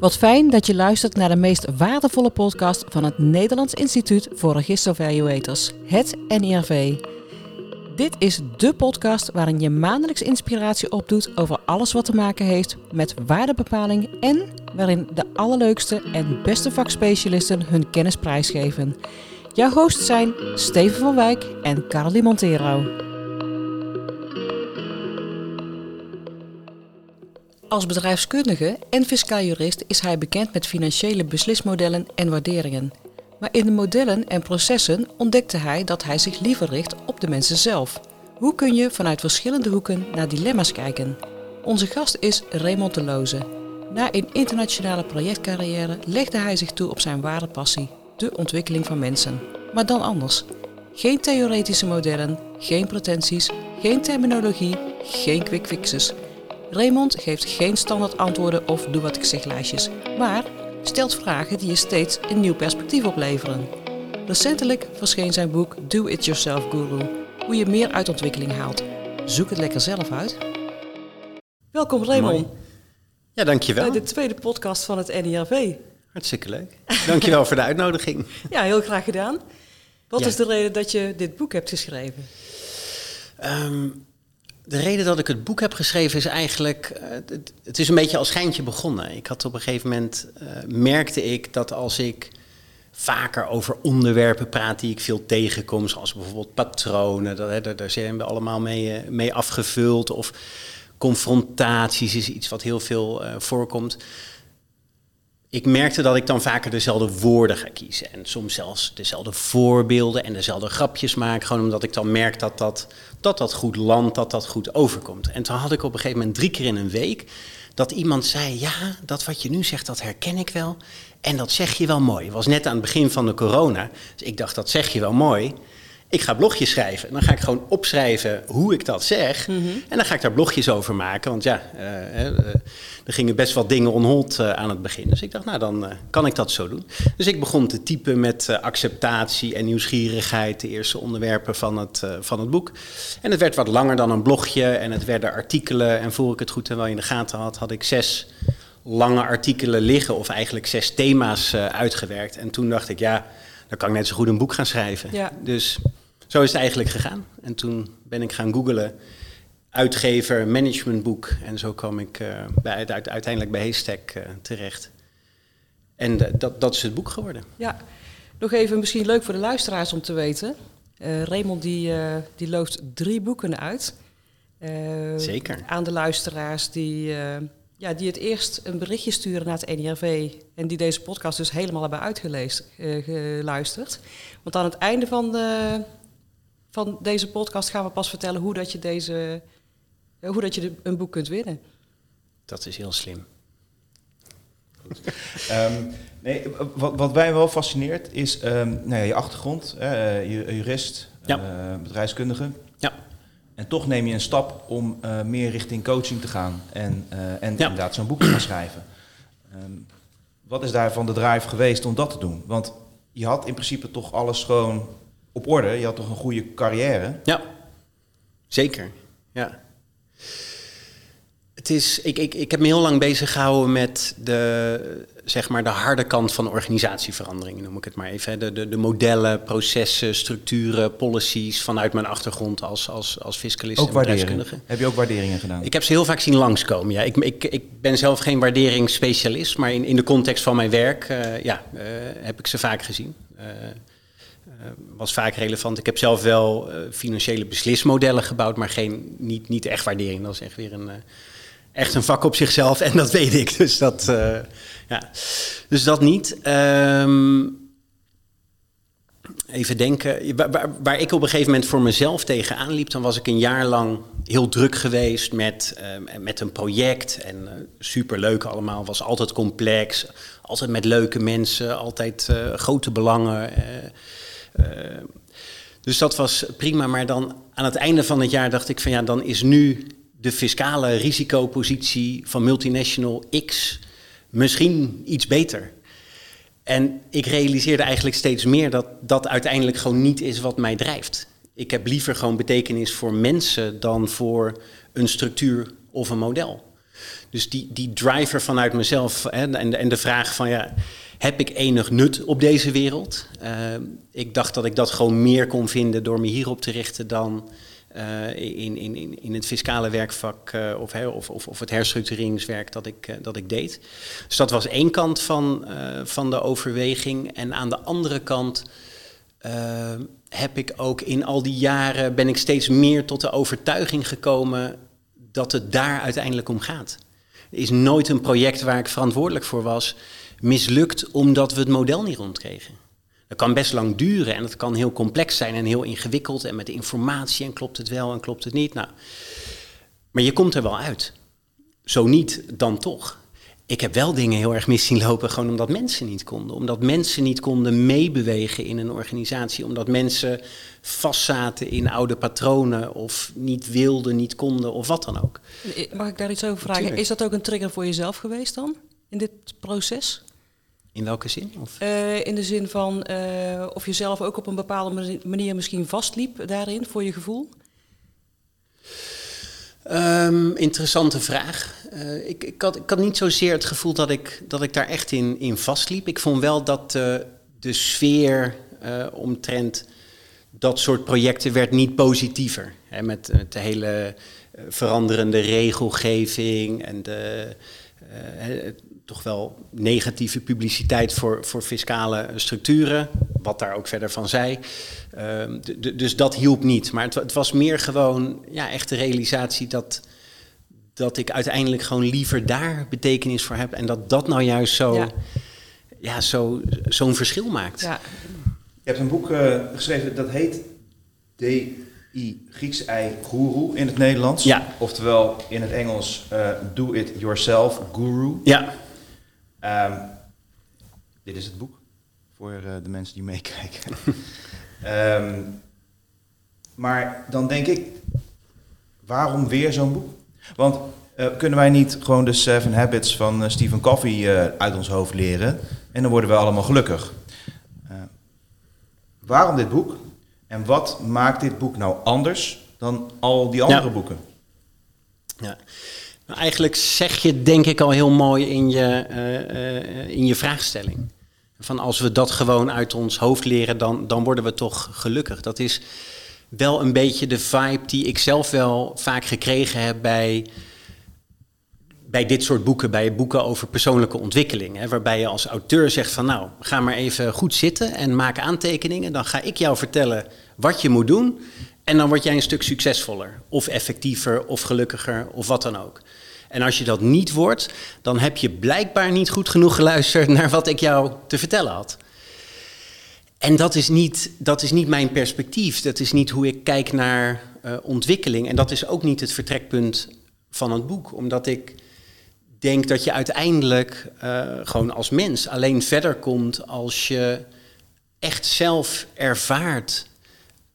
Wat fijn dat je luistert naar de meest waardevolle podcast van het Nederlands Instituut voor Registervaluators, het NIRV. Dit is de podcast waarin je maandelijks inspiratie opdoet over alles wat te maken heeft met waardebepaling en waarin de allerleukste en beste vakspecialisten hun kennis prijsgeven. Jouw hosts zijn Steven van Wijk en Carly Montero. Als bedrijfskundige en fiscaal jurist is hij bekend met financiële beslismodellen en waarderingen. Maar in de modellen en processen ontdekte hij dat hij zich liever richt op de mensen zelf. Hoe kun je vanuit verschillende hoeken naar dilemma's kijken? Onze gast is Raymond de Loze. Na een internationale projectcarrière legde hij zich toe op zijn ware passie, de ontwikkeling van mensen. Maar dan anders. Geen theoretische modellen, geen pretenties, geen terminologie, geen quick fixes. Raymond geeft geen standaard antwoorden of doe wat ik zeg lijstjes, maar stelt vragen die je steeds een nieuw perspectief opleveren. Recentelijk verscheen zijn boek Do It Yourself Guru, hoe je meer uit ontwikkeling haalt. Zoek het lekker zelf uit. Welkom Raymond. Mooi. Ja, dankjewel. Bij de tweede podcast van het NIRV. Hartstikke leuk. Dankjewel voor de uitnodiging. Ja, heel graag gedaan. Wat Ja. is de reden dat je dit boek hebt geschreven? Ehm, de reden dat ik het boek heb geschreven is eigenlijk... eh, het, is een beetje als schijntje begonnen. Ik had op een gegeven moment... eh, merkte ik dat als ik vaker over onderwerpen praat die ik veel tegenkom... zoals bijvoorbeeld patronen, dat, daar, daar zijn we allemaal mee, eh, mee afgevuld... of confrontaties is iets wat heel veel voorkomt... ik merkte dat ik dan vaker dezelfde woorden ga kiezen. En soms zelfs dezelfde voorbeelden en dezelfde grapjes maak. Gewoon omdat ik dan merk dat dat, dat, dat goed landt, dat dat goed overkomt. En toen had ik op een gegeven moment drie keer in een week dat iemand zei: Ja, dat wat je nu zegt, dat herken ik wel. En dat zeg je wel mooi. Het was net aan het begin van de corona. Dus ik dacht: Dat zeg je wel mooi. Ik ga blogjes schrijven. En dan ga ik gewoon opschrijven hoe ik dat zeg. En dan ga ik daar blogjes over maken. Want ja, eh, eh, er gingen best wel dingen on hold eh, aan het begin. Dus ik dacht, nou dan kan ik dat zo doen. Dus ik begon te typen met acceptatie en nieuwsgierigheid. De eerste onderwerpen van het, van het boek. En het werd wat langer dan een blogje. En het werden artikelen. En voor ik het goed en wel in de gaten had, had ik zes lange artikelen liggen. Of eigenlijk zes thema's uitgewerkt. En toen dacht ik, ja, dan kan ik net zo goed een boek gaan schrijven. Ja. Dus zo is het eigenlijk gegaan. En toen ben ik gaan googlen, uitgever, managementboek. En zo kwam ik eh, bij, uit- uiteindelijk bij Haystack eh, terecht. En dat, dat is het boek geworden. Ja, nog even misschien leuk voor de luisteraars om te weten. Eh, Raymond die, die looft drie boeken uit. Zeker. Aan de luisteraars die, ja, die het eerst een berichtje sturen naar het NIRV... en die deze podcast dus helemaal hebben uitgeluisterd. Want aan het einde van, de, van deze podcast gaan we pas vertellen... hoe dat je, deze, eh, hoe dat je de- een boek kunt winnen. Dat is heel slim. Ehm, nee, wat, wat mij wel fascineert is ehm, nou ja, je achtergrond, eh, je jurist, Ja. eh, bedrijfskundige. Ja. En toch neem je een stap om eh, meer richting coaching te gaan en, eh, en Ja. inderdaad zo'n boek te gaan schrijven. Ehm, wat is daarvan de drive geweest om dat te doen? Want je had in principe toch alles gewoon op orde. Je had toch een goede carrière. Ja, zeker. Ja. Het is, ik, ik, ik heb me heel lang bezig gehouden met de, zeg maar de harde kant van organisatieverandering, noem ik het maar even. De, de, de modellen, processen, structuren, policies vanuit mijn achtergrond als, als, als fiscalist Ook en bedrijfskundige. Heb je ook waarderingen gedaan? Ik heb ze heel vaak zien langskomen. Ja. Ik, ik, ik ben zelf geen waarderingsspecialist, maar in, in de context van mijn werk eh, ja, eh, heb ik ze vaak gezien. Eh, was vaak relevant. Ik heb zelf wel eh, financiële beslismodellen gebouwd, maar geen, niet, niet echt waardering. Dat is echt weer een, eh, echt een vak op zichzelf en dat weet ik. Dus dat, eh, ja. dus dat niet. Ehm, Even denken, waar, waar, ik op een gegeven moment voor mezelf tegenaan liep, dan was ik een jaar lang heel druk geweest met, eh, met een project. En eh, superleuk allemaal, was altijd complex, altijd met leuke mensen, altijd eh, grote belangen. Eh, dus dat was prima, maar dan aan het einde van het jaar dacht ik van ja, dan is nu de fiscale risicopositie van multinational X misschien iets beter. En ik realiseerde eigenlijk steeds meer dat dat uiteindelijk gewoon niet is wat mij drijft. Ik heb liever gewoon betekenis voor mensen dan voor een structuur of een model. Dus die, die driver vanuit mezelf hè, en, en de vraag van ja, heb ik enig nut op deze wereld? Uh, ik dacht dat ik dat gewoon meer kon vinden door me hierop te richten dan uh, in, in, in het fiscale werkvak uh, of, of, of, of, het herstructureringswerk dat ik, dat ik deed. Dus dat was één kant van, van de overweging. En aan de andere kant heb ik ook in al die jaren ben ik steeds meer tot de overtuiging gekomen dat het daar uiteindelijk om gaat. Is nooit een project waar ik verantwoordelijk voor was mislukt omdat we het model niet rondkregen. Dat kan best lang duren en het kan heel complex zijn en heel ingewikkeld en met informatie en klopt het wel en klopt het niet. Nou, maar je komt er wel uit. Zo niet, dan toch. Ik heb wel dingen heel erg mis zien lopen, gewoon omdat mensen niet konden. Omdat mensen niet konden meebewegen in een organisatie. Omdat mensen vastzaten in oude patronen of niet wilden, niet konden of wat dan ook. Mag ik daar iets over vragen? Is dat ook een trigger voor jezelf geweest dan, in dit proces? In welke zin? Of? Uh, in de zin van uh, of je zelf ook op een bepaalde manier misschien vastliep daarin, voor je gevoel? Um, interessante vraag. Uh, ik, ik, had, ik niet zozeer het gevoel dat ik, dat ik daar echt in, in vastliep. Ik vond wel dat de sfeer omtrent dat soort projecten werd niet positiever. Hè, met, met de hele veranderende regelgeving en de, toch wel negatieve publiciteit voor, voor fiscale structuren, wat daar ook verder van zei. Uh, dus dat hielp niet. Maar het, het, was meer gewoon ja, echt de realisatie dat, dat ik uiteindelijk gewoon liever daar betekenis voor heb. En dat dat nou juist zo, ja. ja zo, zo'n verschil maakt. Ja. Je hebt een boek uh, geschreven dat heet D.I. Grieks ei guru in het Nederlands. Ja. Oftewel in het Engels uh, Do It Yourself Guru. Ja. Um, dit is het boek voor uh, de mensen die meekijken. um, maar dan denk ik, waarom weer zo'n boek? Want uh, kunnen wij niet gewoon de Seven Habits van uh, Stephen Covey uit ons hoofd leren en dan worden we allemaal gelukkig? waarom dit boek? En wat maakt dit boek nou anders dan al die andere ja. boeken? Ja. Nou, eigenlijk zeg je denk ik al heel mooi in je, uh, uh, in je vraagstelling. Van als we dat gewoon uit ons hoofd leren, dan, dan worden we toch gelukkig. Dat is wel een beetje de vibe die ik zelf wel vaak gekregen heb bij, bij dit soort boeken, bij boeken over persoonlijke ontwikkeling. Hè, waarbij je als auteur zegt van nou, ga maar even goed zitten en maak aantekeningen. Dan ga ik jou vertellen wat je moet doen. En dan word jij een stuk succesvoller, of effectiever, of gelukkiger, of wat dan ook. En als je dat niet wordt, dan heb je blijkbaar niet goed genoeg geluisterd naar wat ik jou te vertellen had. En dat is niet, dat is niet mijn perspectief. Dat is niet hoe ik kijk naar uh, ontwikkeling. En dat is ook niet het vertrekpunt van het boek. Omdat ik denk dat je uiteindelijk uh, gewoon als mens alleen verder komt als je echt zelf ervaart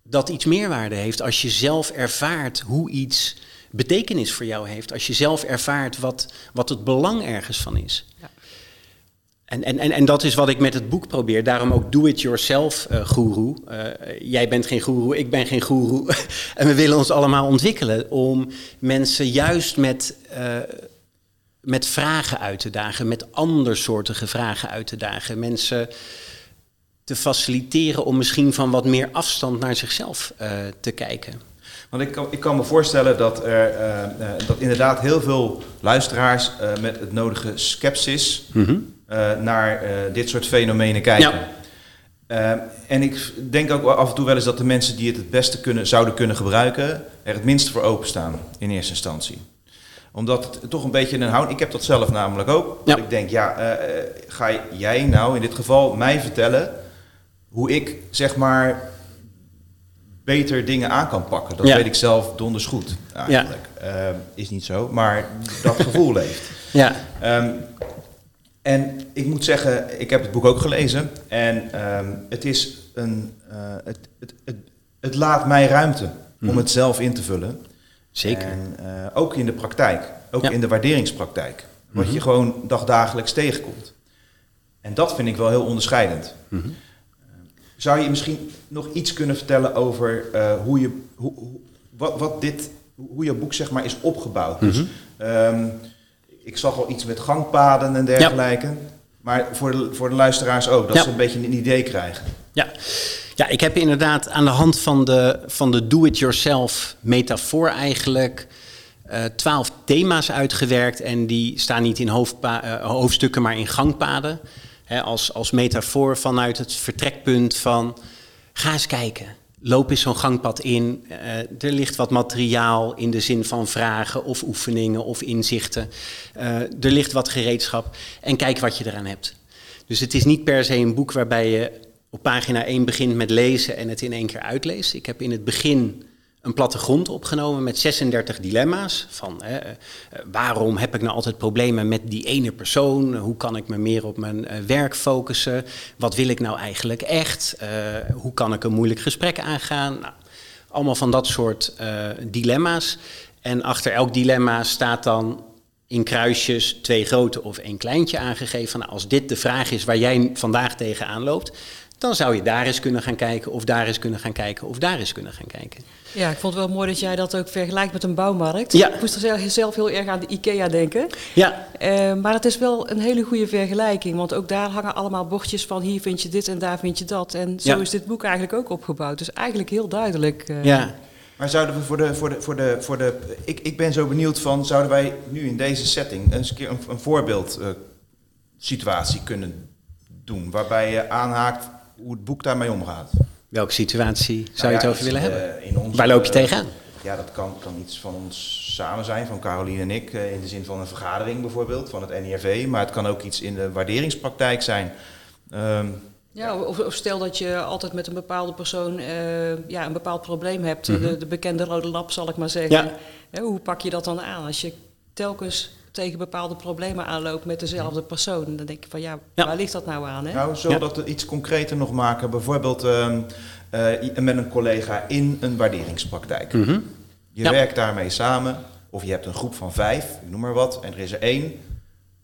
dat iets meerwaarde heeft. Als je zelf ervaart hoe iets betekenis voor jou heeft. Als je zelf ervaart wat, wat het belang ergens van is. Ja. En, en, en, en dat is wat ik met het boek probeer. Daarom ook do-it-yourself uh, guru. Uh, jij bent geen guru, ik ben geen guru. en we willen ons allemaal ontwikkelen om mensen juist met, uh, met vragen uit te dagen, met andersoortige vragen uit te dagen. Mensen te faciliteren om misschien van wat meer afstand naar zichzelf te kijken. Want ik kan, ik kan me voorstellen dat er uh, uh, dat inderdaad heel veel luisteraars uh, met het nodige sceptisch mm -hmm. naar dit soort fenomenen kijken. Ja. en ik denk ook af en toe wel eens dat de mensen die het het beste kunnen, zouden kunnen gebruiken, er het minst voor openstaan in eerste instantie omdat het toch een beetje een houding. Ik heb dat zelf namelijk ook. Ja. Dat ik denk, ja, ga jij nou in dit geval mij vertellen hoe ik zeg maar beter dingen aan kan pakken. Dat ja. weet ik zelf donders goed. Eigenlijk. Ja. Uh, is niet zo, maar dat gevoel heeft. Ja. Um, en ik moet zeggen, ik heb het boek ook gelezen. En um, het is een. Uh, het, het, het, het, laat mij ruimte mm. om het zelf in te vullen. Zeker. En uh, ook in de praktijk, ook ja. in de waarderingspraktijk. Wat mm -hmm. je gewoon dagdagelijks tegenkomt. En dat vind ik wel heel onderscheidend. Mm -hmm. Zou je misschien nog iets kunnen vertellen over uh, hoe je hoe, wat, wat dit, hoe je boek zeg maar is opgebouwd? Mm -hmm. Dus, um, ik zag al iets met gangpaden en dergelijke. Maar voor de, voor de luisteraars ook, dat Ja. ze een beetje een idee krijgen. Ja. ja, ik heb inderdaad aan de hand van de, van de do-it-yourself metafoor eigenlijk eh, twaalf thema's uitgewerkt. En die staan niet in hoofdpa- eh, hoofdstukken, maar in gangpaden. Als, als metafoor vanuit het vertrekpunt van ga eens kijken. Loop eens zo'n gangpad in. Eh, er ligt wat materiaal in de zin van vragen of oefeningen of inzichten. Eh, er ligt wat gereedschap en kijk wat je eraan hebt. Dus het is niet per se een boek waarbij je op pagina 1 begint met lezen en het in één keer uitleest. Ik heb in het begin een plattegrond opgenomen met 36 dilemma's. Van hè, eh, waarom heb ik nou altijd problemen met die ene persoon? Hoe kan ik me meer op mijn eh, werk focussen? Wat wil ik nou eigenlijk echt? Eh, hoe kan ik een moeilijk gesprek aangaan? Nou, allemaal van dat soort dilemma's. En achter elk dilemma staat dan in kruisjes twee grote of één kleintje aangegeven. Nou, als dit de vraag is waar jij vandaag tegenaan loopt, dan zou je daar eens kunnen gaan kijken, of daar eens kunnen gaan kijken, of daar eens kunnen gaan kijken. Ja, ik vond het wel mooi dat jij dat ook vergelijkt met een bouwmarkt. Ja. Ik moest er zelf- zelf heel erg aan de IKEA denken. Ja, Eh, maar het is wel een hele goede vergelijking, want ook daar hangen allemaal bordjes van hier vind je dit en daar vind je dat. En zo Ja. is dit boek eigenlijk ook opgebouwd. Dus eigenlijk heel duidelijk. eh. ja. Maar zouden we voor de, voor de, voor de, voor de ik, ik ben zo benieuwd van, zouden wij nu in deze setting eens een keer een, een voorbeeld eh, situatie kunnen doen, waarbij je aanhaakt hoe het boek daarmee omgaat? Welke situatie zou Nou je het over willen hebben? eh, in ons, Waar loop je eh, tegenaan? Ja, dat kan, kan iets van ons samen zijn, van Caroline en ik, eh, in de zin van een vergadering bijvoorbeeld, van het NIRV. Maar het kan ook iets in de waarderingspraktijk zijn. Ehm, Ja, of, of stel dat je altijd met een bepaalde persoon eh, ja, een bepaald probleem hebt. de, de bekende rode lap, zal ik maar zeggen. Ja. Hoe pak je dat dan aan? Als je telkens tegen bepaalde problemen aanloopt met dezelfde persoon. Dan denk je van ja, Ja. waar ligt dat nou aan? Hè? Nou, zullen we dat iets concreter nog maken? Bijvoorbeeld ehm, eh, met een collega in een waarderingspraktijk. Mhm. Je Ja. werkt daarmee samen, of je hebt een groep van vijf, ik noem maar wat, en er is er één.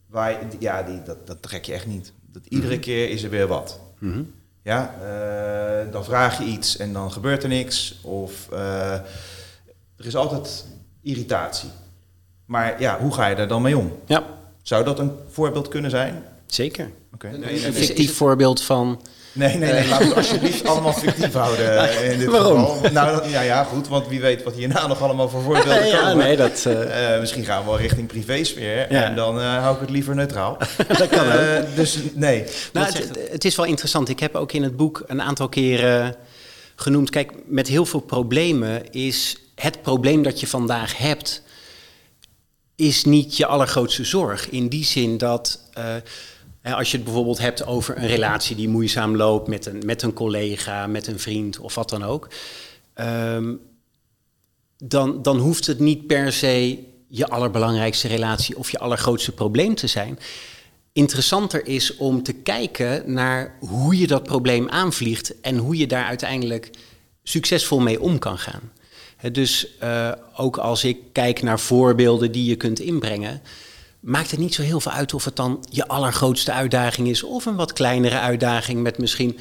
Waar, je- ja, die, dat, dat trek je echt niet. Dat iedere keer is er weer wat. Mhm. Ja, eh, dan vraag je iets en dan gebeurt er niks. Of eh, er is altijd irritatie. Maar ja, hoe ga je daar dan mee om? Ja, Zou dat een voorbeeld kunnen zijn? zeker. Oké. Een Nee, nee, een nee. fictief voorbeeld van... Nee, nee, nee. Laten we het alsjeblieft allemaal fictief houden eh, in dit Waarom? geval. Nou, dat- ja, ja, goed. Want wie weet wat hierna nog allemaal voor voorbeelden ja, komen. nee, dat, eh, Eh, misschien gaan we wel richting privésfeer. Ja. En dan eh, hou ik het liever neutraal. dat kan ook. Eh, dus nee. Nou, het? het is wel interessant. Ik heb ook in het boek een aantal keren genoemd. Kijk, met heel veel problemen is het probleem dat je vandaag hebt, is niet je allergrootste zorg. In die zin dat eh, als je het bijvoorbeeld hebt over een relatie die moeizaam loopt met een, met een collega, met een vriend of wat dan ook. ehm, dan, dan hoeft het niet per se je allerbelangrijkste relatie of je allergrootste probleem te zijn. Interessanter is om te kijken naar hoe je dat probleem aanvliegt en hoe je daar uiteindelijk succesvol mee om kan gaan. Dus eh, ook als ik kijk naar voorbeelden die je kunt inbrengen, maakt het niet zo heel veel uit of het dan je allergrootste uitdaging is of een wat kleinere uitdaging met misschien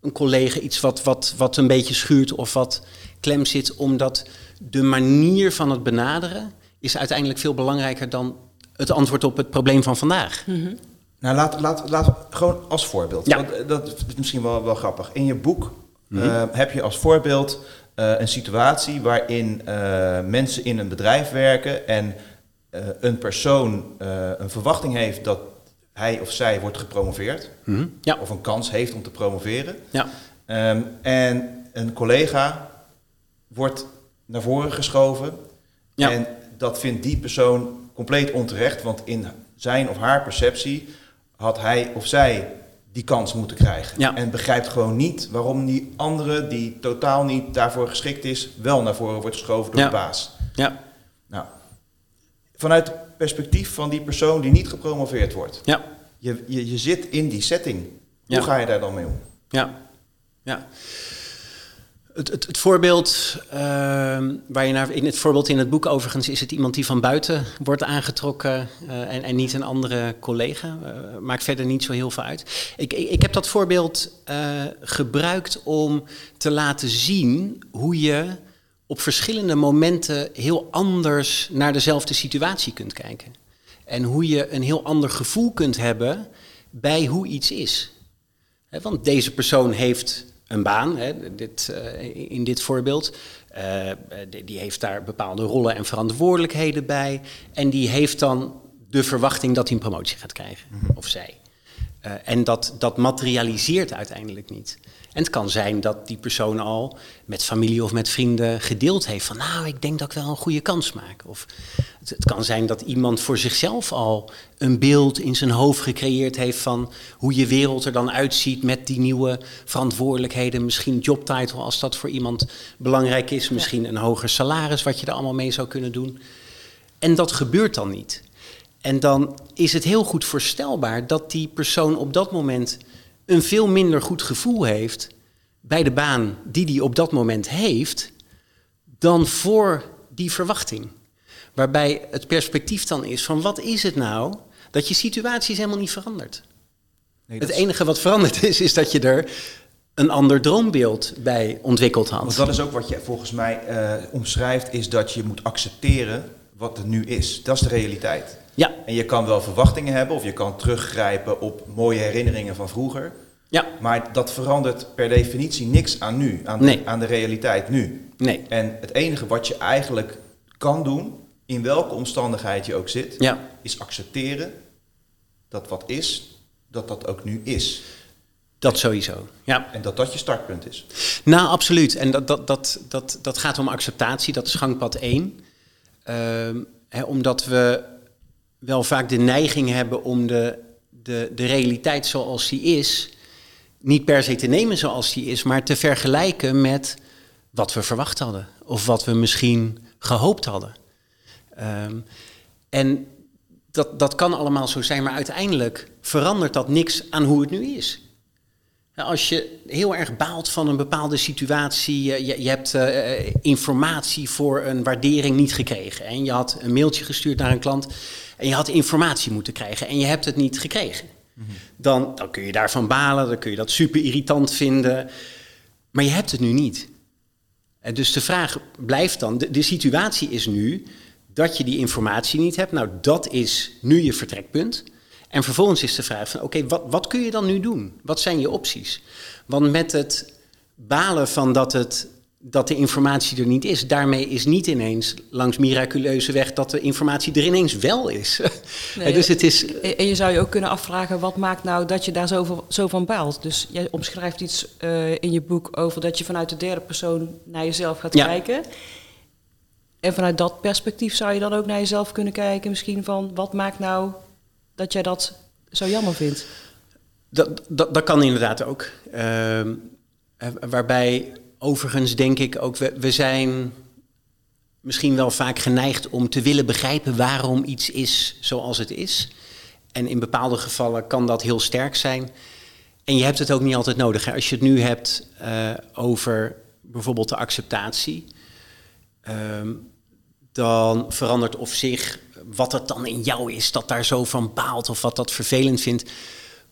een collega iets wat, wat, wat een beetje schuurt of wat klem zit, omdat de manier van het benaderen is uiteindelijk veel belangrijker dan het antwoord op het probleem van vandaag. Nou, laat, laat, laat gewoon als voorbeeld. Ja. Want, eh, dat is misschien wel, wel grappig. In je boek eh, heb je als voorbeeld een situatie waarin eh, mensen in een bedrijf werken en eh, een persoon eh, een verwachting heeft dat hij of zij wordt gepromoveerd. Mhm. Ja, Of een kans heeft om te promoveren. ja, Ehm, en een collega wordt naar voren geschoven. Ja. En dat vindt die persoon compleet onterecht. Want in zijn of haar perceptie had hij of zij die kans moeten krijgen. Ja. En begrijpt gewoon niet waarom die andere, die totaal niet daarvoor geschikt is, wel naar voren wordt geschoven door Ja. de baas. ja, Nou, vanuit het perspectief van die persoon die niet gepromoveerd wordt. ja, Je, je, je zit in die setting. Hoe Ja. ga je daar dan mee om? ja, ja. Het, het, het voorbeeld ehm, waar je naar in het voorbeeld in het boek overigens is het iemand die van buiten wordt aangetrokken eh, en, en niet een andere collega. Eh, maakt verder niet zo heel veel uit. Ik, ik, ik heb dat voorbeeld eh, gebruikt om te laten zien hoe je op verschillende momenten heel anders naar dezelfde situatie kunt kijken. En hoe je een heel ander gevoel kunt hebben bij hoe iets is. want deze persoon heeft een baan, dit, eh, in dit voorbeeld. Uh, die heeft daar bepaalde rollen en verantwoordelijkheden bij. En die heeft dan de verwachting dat hij een promotie gaat krijgen, mhm. of zij. Uh, en dat, dat materialiseert uiteindelijk niet. En het kan zijn dat die persoon al met familie of met vrienden gedeeld heeft van nou, ik denk dat ik wel een goede kans maak. Of het, het, kan zijn dat iemand voor zichzelf al een beeld in zijn hoofd gecreëerd heeft van hoe je wereld er dan uitziet met die nieuwe verantwoordelijkheden. Misschien jobtitle als dat voor iemand belangrijk is. Misschien een hoger salaris wat je er allemaal mee zou kunnen doen. En dat gebeurt dan niet. En dan is het heel goed voorstelbaar dat die persoon op dat moment een veel minder goed gevoel heeft bij de baan die hij op dat moment heeft, dan voor die verwachting. Waarbij het perspectief dan is van wat is het nou dat je situatie is helemaal niet veranderd. Nee, het enige wat veranderd is, is dat je er een ander droombeeld bij ontwikkeld had. Want dat is ook wat je volgens mij uh, omschrijft, is dat je moet accepteren wat er nu is. Dat is de realiteit. Ja. En je kan wel verwachtingen hebben of je kan teruggrijpen op mooie herinneringen van vroeger. Ja. Maar dat verandert per definitie niks aan nu, aan de, aan de realiteit nu. Nee. En het enige wat je eigenlijk kan doen, in welke omstandigheid je ook zit, ja. is accepteren dat wat is, dat dat ook nu is. Dat sowieso, ja. En dat dat je startpunt is. Nou, absoluut. En dat, dat, dat, dat, dat gaat om acceptatie, dat is gangpad 1. Hè, omdat we wel vaak de neiging hebben om de, de, de realiteit zoals die is, niet per se te nemen zoals die is, maar te vergelijken met wat we verwacht hadden. Of wat we misschien gehoopt hadden. Ehm, en dat, dat kan allemaal zo zijn, maar uiteindelijk verandert dat niks aan hoe het nu is. Als je heel erg baalt van een bepaalde situatie, je, je hebt uh, informatie voor een waardering niet gekregen en je had een mailtje gestuurd naar een klant en je had informatie moeten krijgen en je hebt het niet gekregen. Dan, dan kun je daarvan balen, dan kun je dat super irritant vinden, maar je hebt het nu niet. En dus de vraag blijft dan, de, de situatie is nu dat je die informatie niet hebt. Nou, dat is nu je vertrekpunt. En vervolgens is de vraag van, oké, wat, wat kun je dan nu doen? Wat zijn je opties? Want met het balen van dat, het, dat de informatie er niet is, daarmee is niet ineens langs miraculeuze weg dat de informatie er ineens wel is. Nee, dus het is... En je zou je ook kunnen afvragen, wat maakt nou dat je daar zo, zo van baalt? Dus jij omschrijft iets uh, in je boek over dat je vanuit de derde persoon naar jezelf gaat ja. kijken. En vanuit dat perspectief zou je dan ook naar jezelf kunnen kijken, misschien van wat maakt nou dat jij dat zo jammer vindt? Dat, dat, dat kan inderdaad ook. Uh, waarbij overigens denk ik ook, we, we zijn misschien wel vaak geneigd om te willen begrijpen waarom iets is zoals het is. En in bepaalde gevallen kan dat heel sterk zijn. En je hebt het ook niet altijd nodig. Hè? Als je het nu hebt uh, over bijvoorbeeld de acceptatie, uh, dan verandert of zich wat het dan in jou is dat daar zo van baalt of wat dat vervelend vindt,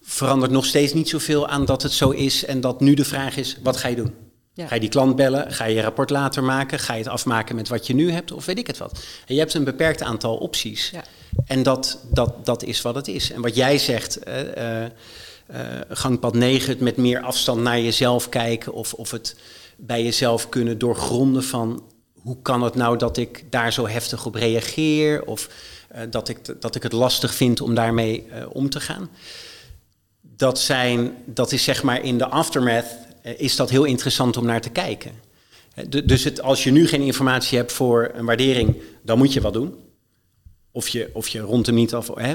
verandert nog steeds niet zoveel aan dat het zo is en dat nu de vraag is, wat ga je doen? Ga je die klant bellen? Ga je je rapport later maken? Ga je het afmaken met wat je nu hebt? Of weet ik het wat? En je hebt een beperkt aantal opties. Ja. En dat, dat, dat is wat het is. En wat jij zegt, uh, uh, gangpad 9, het met meer afstand naar jezelf kijken of, of het bij jezelf kunnen doorgronden van hoe kan het nou dat ik daar zo heftig op reageer of uh, dat, ik, dat ik het lastig vind om daarmee uh, om te gaan. Dat, zijn, dat is zeg maar in de aftermath uh, is dat heel interessant om naar te kijken. dus het, als je nu geen informatie hebt voor een waardering, dan moet je wat doen. Of je, of je rond hem niet af. Hè?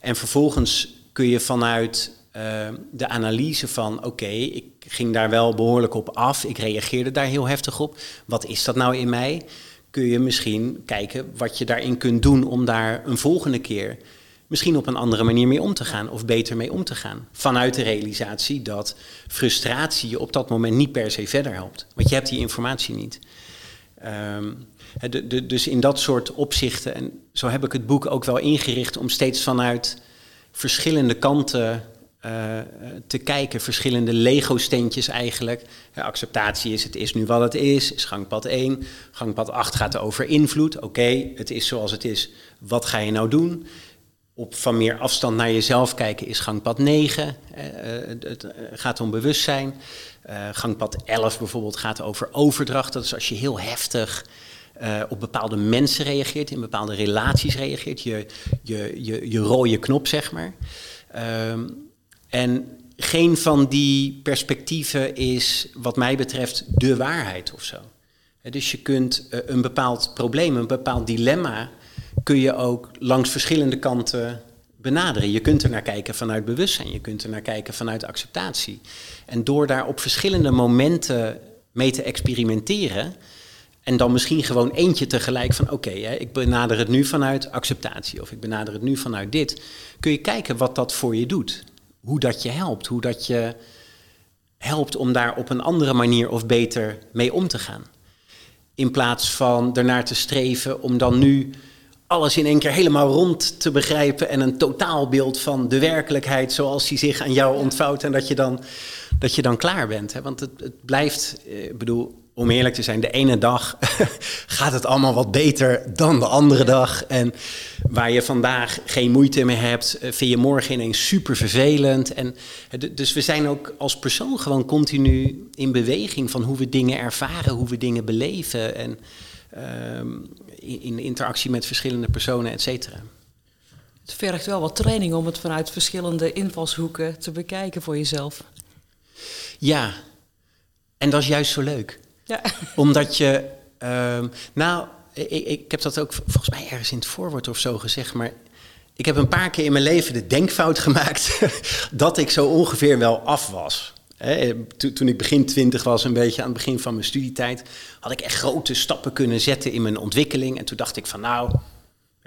En vervolgens kun je vanuit de analyse van oké, ik ging daar wel behoorlijk op af. Ik reageerde daar heel heftig op. Wat is dat nou in mij? Kun je misschien kijken wat je daarin kunt doen om daar een volgende keer misschien op een andere manier mee om te gaan of beter mee om te gaan. Vanuit de realisatie dat frustratie je op dat moment niet per se verder helpt. Want je hebt die informatie niet. De, dus in dat soort opzichten, en zo heb ik het boek ook wel ingericht om steeds vanuit verschillende kanten uh, te kijken. Verschillende Lego-steentjes eigenlijk. Acceptatie is, het is nu wat het is, is gangpad 1. Gangpad 8 gaat over invloed. Oké, het is zoals het is. Wat ga je nou doen? op van meer afstand naar jezelf kijken is gangpad 9. het gaat om bewustzijn. gangpad 11 bijvoorbeeld gaat over overdracht. Dat is als je heel heftig op bepaalde mensen reageert, in bepaalde relaties reageert. Je, je, je, je rode knop, zeg maar. Ehm, en geen van die perspectieven is, wat mij betreft, de waarheid of zo. Dus je kunt eh, een bepaald probleem, een bepaald dilemma, kun je ook langs verschillende kanten benaderen. Je kunt er naar kijken vanuit bewustzijn, je kunt er naar kijken vanuit acceptatie. En door daar op verschillende momenten mee te experimenteren, en dan misschien gewoon eentje tegelijk van oké, ik benader het nu vanuit acceptatie of ik benader het nu vanuit dit, kun je kijken wat dat voor je doet hoe dat je helpt. Hoe dat je helpt om daar op een andere manier of beter mee om te gaan. In plaats van ernaar te streven om dan nu alles in één keer helemaal rond te begrijpen en een totaalbeeld van de werkelijkheid zoals die zich aan jou ontvouwt en dat je dan, dat je dan klaar bent. Hè? Want het, het blijft, eh, ik bedoel, om eerlijk te zijn, de ene dag gaat het allemaal wat beter dan de andere dag. En waar je vandaag geen moeite mee hebt, eh, vind je morgen ineens super vervelend. En, dus we zijn ook als persoon gewoon continu in beweging van hoe we dingen ervaren, hoe we dingen beleven. En ehm, in interactie met verschillende personen, et cetera. Het vergt wel wat training om het vanuit verschillende invalshoeken te bekijken voor jezelf. Ja, en dat is juist zo leuk. Ja. Omdat je, uh, nou, ik, ik heb dat ook volgens mij ergens in het voorwoord of zo gezegd, maar ik heb een paar keer in mijn leven de denkfout gemaakt dat ik zo ongeveer wel af was. toen ik begin twintig was, een beetje aan het begin van mijn studietijd, had ik echt grote stappen kunnen zetten in mijn ontwikkeling. En toen dacht ik van nou,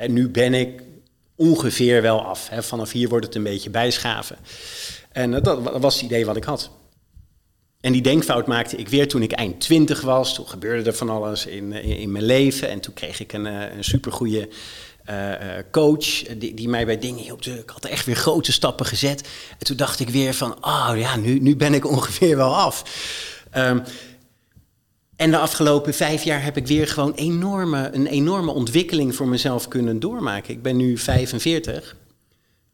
nu ben ik ongeveer wel af. vanaf hier wordt het een beetje bijschaven. En eh, dat was het idee wat ik had. En die denkfout maakte ik weer toen ik eind twintig was. Toen gebeurde er van alles in, in, in mijn leven. En toen kreeg ik een, eh, een supergoeie uh, coach die, die, mij bij dingen hielp. Ik had echt weer grote stappen gezet. En toen dacht ik weer van, oh ja, nu, nu ben ik ongeveer wel af. Um, en de afgelopen vijf jaar heb ik weer gewoon enorme, een enorme ontwikkeling voor mezelf kunnen doormaken. Ik ben nu 45.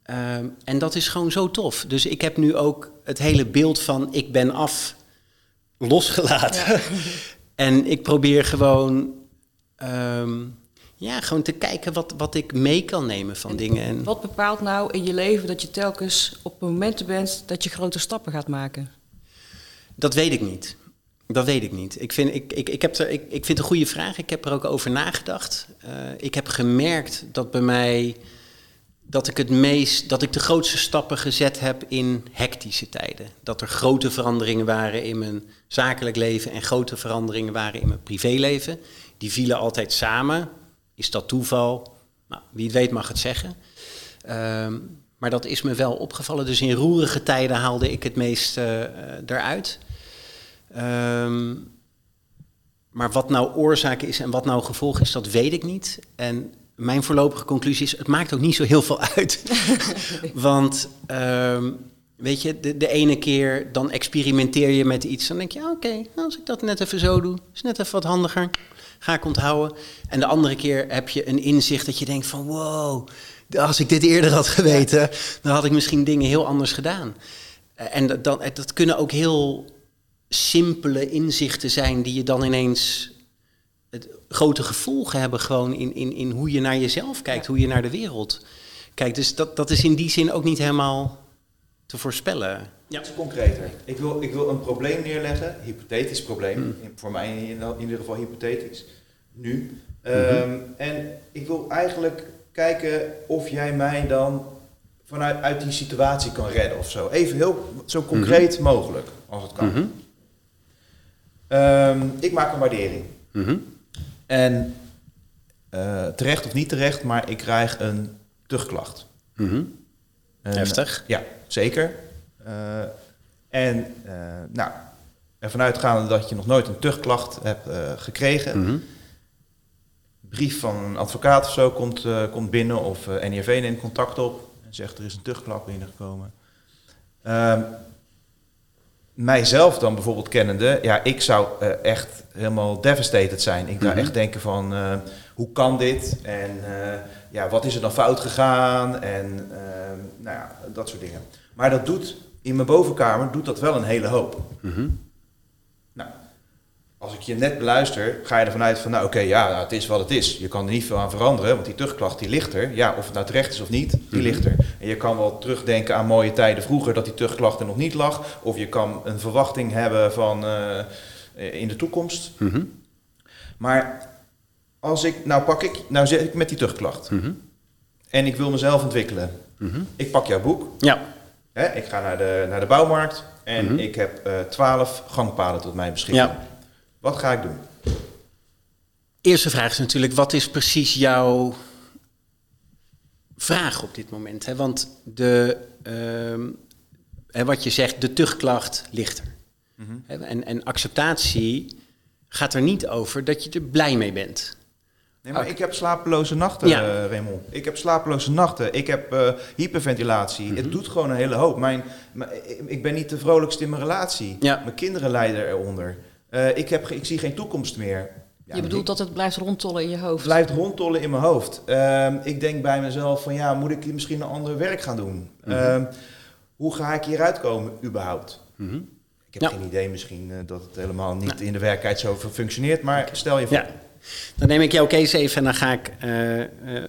Um, ehm, en dat is gewoon zo tof. Dus ik heb nu ook het hele beeld van ik ben af losgelaten. en ik probeer gewoon, ehm, ja, gewoon te kijken wat, wat ik mee kan nemen van dingen. En wat bepaalt nou in je leven dat je telkens op momenten bent dat je grote stappen gaat maken? Dat weet ik niet. Dat weet ik niet. Ik vind, ik, ik, ik, heb er, ik, ik vind het een goede vraag. Ik heb er ook over nagedacht. Uh, ik heb gemerkt dat bij mij dat ik het meest, dat ik de grootste stappen gezet heb in hectische tijden. Dat er grote veranderingen waren in mijn zakelijk leven en grote veranderingen waren in mijn privéleven. Die vielen altijd samen. Is dat toeval? Nou, wie het weet mag het zeggen. Ehm, maar dat is me wel opgevallen. Dus in roerige tijden haalde ik het meest uh, eruit. Ehm, maar wat nou oorzaak is en wat nou gevolg is, dat weet ik niet. En mijn voorlopige conclusie is, het maakt ook niet zo heel veel uit. Want ehm, weet je, de, de, ene keer dan experimenteer je met iets. Dan denk je, oké, als ik dat net even zo doe, is net even wat handiger. Ga ik onthouden. En de andere keer heb je een inzicht dat je denkt van, wow, als ik dit eerder had geweten, dan had ik misschien dingen heel anders gedaan. Eh, en dat, dat kunnen ook heel simpele inzichten zijn die je dan ineens het grote gevolgen hebben gewoon in, in, in hoe je naar jezelf kijkt, hoe je naar de wereld kijkt. Dus dat, dat is in die zin ook niet helemaal te voorspellen. Ja. Het is concreter. Ik wil, ik wil een probleem neerleggen, hypothetisch probleem, hmm. voor mij in, in, ieder geval hypothetisch, nu. Mhm. Ehm, en ik wil eigenlijk kijken of jij mij dan vanuit uit die situatie kan redden of zo. Even heel zo concreet mhm. mogelijk, als het kan. Mhm. Ehm, ik maak een waardering. En uh, terecht of niet terecht, maar ik krijg een terugklacht. Mm Heftig. Ja, zeker. Uh, en uh, nou, ervan uitgaande dat je nog nooit een terugklacht hebt gekregen. Mm Brief van een advocaat of zo komt, komt binnen of NIV neemt contact op en zegt er is een terugklacht binnengekomen. Ehm, mijzelf dan bijvoorbeeld kennende, ja, ik zou uh, echt helemaal devastated zijn. Ik zou mhm. echt denken van, uh, hoe kan dit? En uh, ja, wat is er dan fout gegaan en ehm, nou ja, dat soort dingen. Maar dat doet in mijn bovenkamer doet dat wel een hele hoop. Nou, als ik je net beluister, ga je ervan uit van, nou oké, ja, nou, het is wat het is. Je kan er niet veel aan veranderen, want die terugklacht die ligt er. Ja, of het nou terecht is of niet, die ligt er. En je kan wel terugdenken aan mooie tijden vroeger dat die terugklacht er nog niet lag. Of je kan een verwachting hebben van eh, in de toekomst. Maar als ik, nou pak ik, nou zit ik met die terugklacht. En ik wil mezelf ontwikkelen. Ik pak jouw boek. Ja. Hè, ik ga naar de, naar de bouwmarkt en ik heb eh, twaalf gangpaden tot mijn beschikking. Ja. Wat ga ik doen? Eerste vraag is natuurlijk, wat is precies jouw vraag op dit moment? Hè? Want de, ehm, wat je zegt, de tuchtklacht ligt er. Hè, En, en acceptatie gaat er niet over dat je er blij mee bent. Nee, maar ik heb slapeloze nachten, Ja. eh, Raymond. Ik heb slapeloze nachten. Ik heb eh, hyperventilatie. Mhm. Het doet gewoon een hele hoop. Mijn, mijn- ik ben niet de vrolijkste in mijn relatie. Ja. Mijn kinderen lijden eronder. Eh, ik, heb, ik zie geen toekomst meer. Ja, je bedoelt dat het blijft rondtollen in je Het hoofd? blijft rondtollen in mijn hoofd. Ehm, ik denk bij mezelf van ja, moet ik misschien een ander werk gaan doen? Mhm. Ehm, hoe ga ik hieruit komen überhaupt? Mhm. Ik heb Ja. geen idee misschien eh, dat het helemaal niet in de werkelijkheid zo functioneert, maar stel je voor. Dan neem ik jouw case even en dan ga ik eh, eh,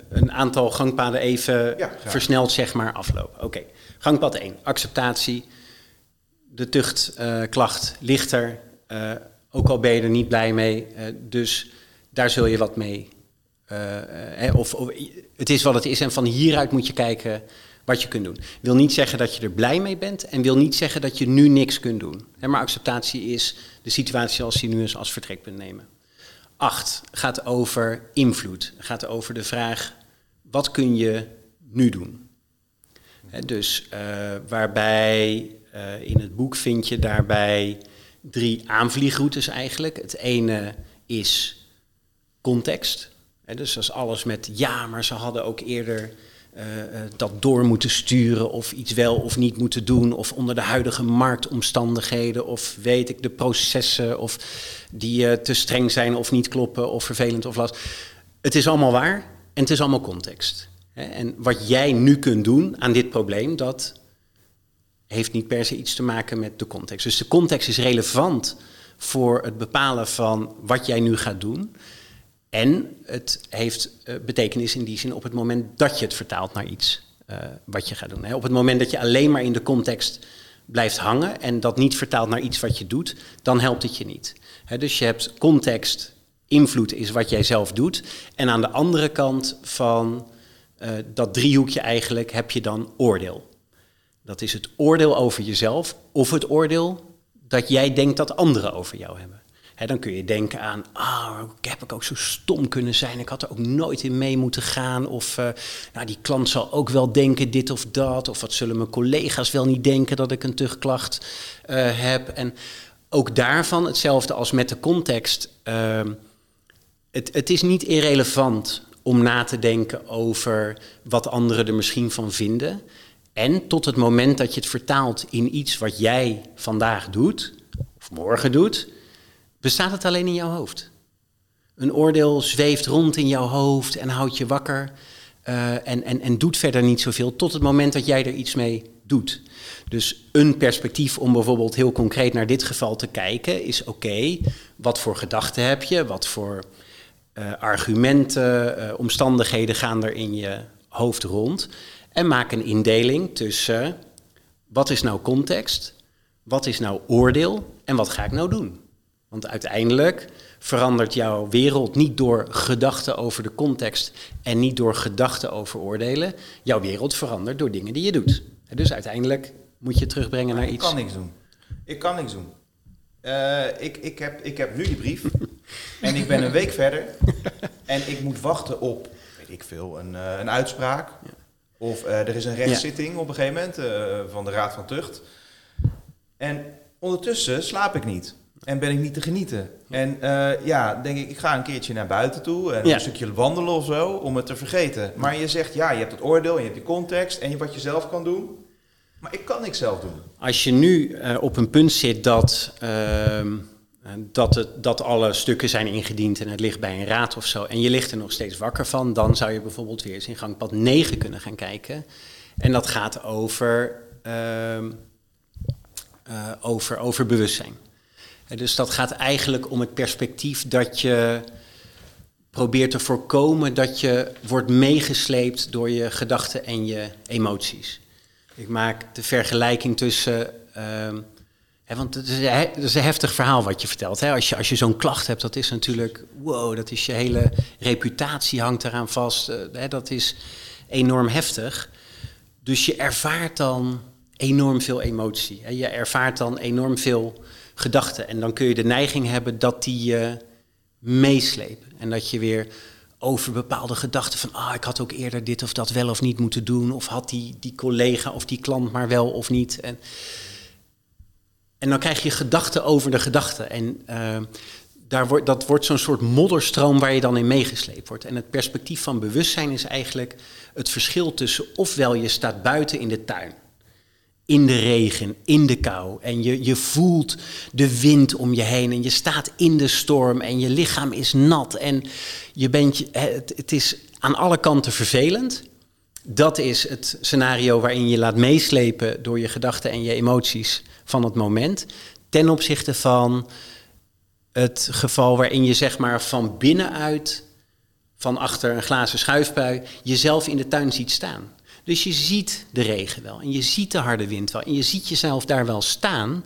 een aantal gangpaden even Ja, versneld zeg maar aflopen. Oké, gangpad 1, acceptatie. De tuchtklacht ligt er, eh, ook al ben je er niet blij mee. eh, dus daar zul je wat mee. eh, eh, hè, of, of het is wat het is en van hieruit moet je kijken wat je kunt doen. Wil niet zeggen dat je er blij mee bent en wil niet zeggen dat je nu niks kunt doen. Hè, maar acceptatie is de situatie zoals die nu is als vertrekpunt nemen. Acht gaat over invloed. Gaat over de vraag, wat kun je nu doen? Dus eh, waarbij eh, in het boek vind je daarbij drie aanvliegroutes eigenlijk. Het ene is context. Dus dat is alles met ja, maar ze hadden ook eerder dat door moeten sturen of iets wel of niet moeten doen of onder de huidige marktomstandigheden of weet ik de processen of die eh, te streng zijn of niet kloppen of vervelend of last. Het is allemaal waar en het is allemaal context. En wat jij nu kunt doen aan dit probleem, dat heeft niet per se iets te maken met de context. Dus de context is relevant voor het bepalen van wat jij nu gaat doen. En het heeft eh, betekenis in die zin op het moment dat je het vertaalt naar iets eh, wat je gaat doen. Hè. Op het moment dat je alleen maar in de context blijft hangen en dat niet vertaalt naar iets wat je doet, dan helpt het je niet. Hè, dus je hebt context, invloed is wat jij zelf doet. En aan de andere kant van eh, dat driehoekje eigenlijk heb je dan oordeel. Dat is het oordeel over jezelf of het oordeel dat jij denkt dat anderen over jou hebben. Dan kun je denken aan, ah, heb ik ook zo stom kunnen zijn, ik had er ook nooit in mee moeten gaan. Of nou, die klant zal ook wel denken dit of dat. Of wat zullen mijn collega's wel niet denken dat ik een tuchtklacht eh, heb. En ook daarvan hetzelfde als met de context. ehm, het, het is niet irrelevant om na te denken over wat anderen er misschien van vinden. En tot het moment dat je het vertaalt in iets wat jij vandaag doet, of morgen doet, bestaat het alleen in jouw hoofd. Een oordeel zweeft rond in jouw hoofd en houdt je wakker eh, en, en, en doet verder niet zoveel tot het moment dat jij er iets mee doet. Dus een perspectief om bijvoorbeeld heel concreet naar dit geval te kijken is oké, wat voor gedachten heb je, wat voor eh, argumenten, eh, omstandigheden gaan er in je hoofd rond. En maak een indeling tussen wat is nou context, wat is nou oordeel en wat ga ik nou doen. Want uiteindelijk verandert jouw wereld niet door gedachten over de context en niet door gedachten over oordelen. Jouw wereld verandert door dingen die je doet. Dus uiteindelijk moet je terugbrengen naar Ik iets. kan niks doen. Ik kan niks doen. Eh, ik, ik, heb, ik heb nu die brief en ik ben een week verder en ik moet wachten op, weet ik veel, een, eh, een uitspraak. Of eh, er is een rechtszitting op een gegeven moment van de Raad van Tucht. En ondertussen slaap ik niet en ben ik niet te genieten. En eh, ja, denk ik, ik ga een keertje naar buiten toe en Ja. een stukje wandelen of zo om het te vergeten. Maar je zegt, ja, je hebt het oordeel, en je hebt die context en wat je zelf kan doen. Maar ik kan niks zelf doen. Als je nu eh, op een punt zit dat ehm, dat, het, dat alle stukken zijn ingediend en het ligt bij een raad of zo, en je ligt er nog steeds wakker van, dan zou je bijvoorbeeld weer eens in gangpad 9 kunnen gaan kijken. En dat gaat over, uh, over, over bewustzijn. Dus dat gaat eigenlijk om het perspectief dat je probeert te voorkomen dat je wordt meegesleept door je gedachten en je emoties. Ik maak de vergelijking tussen. Uh, hè, want het is, een heftig verhaal wat je vertelt. Hè? Als je, als je zo'n klacht hebt, dat is natuurlijk. Wow, dat is je hele reputatie hangt eraan vast. Uh, hè, dat is enorm heftig. Dus je ervaart dan enorm veel emotie. Hè? Je ervaart dan enorm veel gedachten. En dan kun je de neiging hebben dat die je meeslepen. En dat je weer over bepaalde gedachten van, ah, ik had ook eerder dit of dat wel of niet moeten doen, of had die, die collega of die klant maar wel of niet. En, en dan krijg je gedachten over de gedachten. En uh, daar wordt, dat wordt zo'n soort modderstroom waar je dan in meegesleept wordt. En het perspectief van bewustzijn is eigenlijk het verschil tussen ofwel je staat buiten in de tuin in de regen, in de kou. En je, je voelt de wind om je heen en je staat in de storm en je lichaam is nat en je bent, het, het is aan alle kanten vervelend. Dat is het scenario waarin je laat meeslepen door je gedachten en je emoties van het moment. Ten opzichte van het geval waarin je zeg maar van binnenuit, van achter een glazen schuifbui, jezelf in de tuin ziet staan. Dus je ziet de regen wel en je ziet de harde wind wel en je ziet jezelf daar wel staan,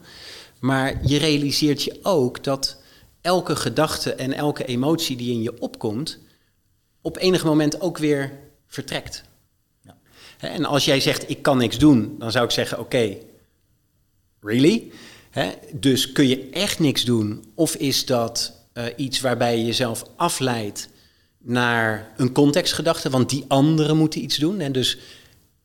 maar je realiseert je ook dat elke gedachte en elke emotie die in je opkomt, op enig moment ook weer vertrekt. Ja. En als jij zegt ik kan niks doen, dan zou ik zeggen oké, really? dus kun je echt niks doen of is dat uh, iets waarbij je jezelf afleidt naar een contextgedachte, want die anderen moeten iets doen. En dus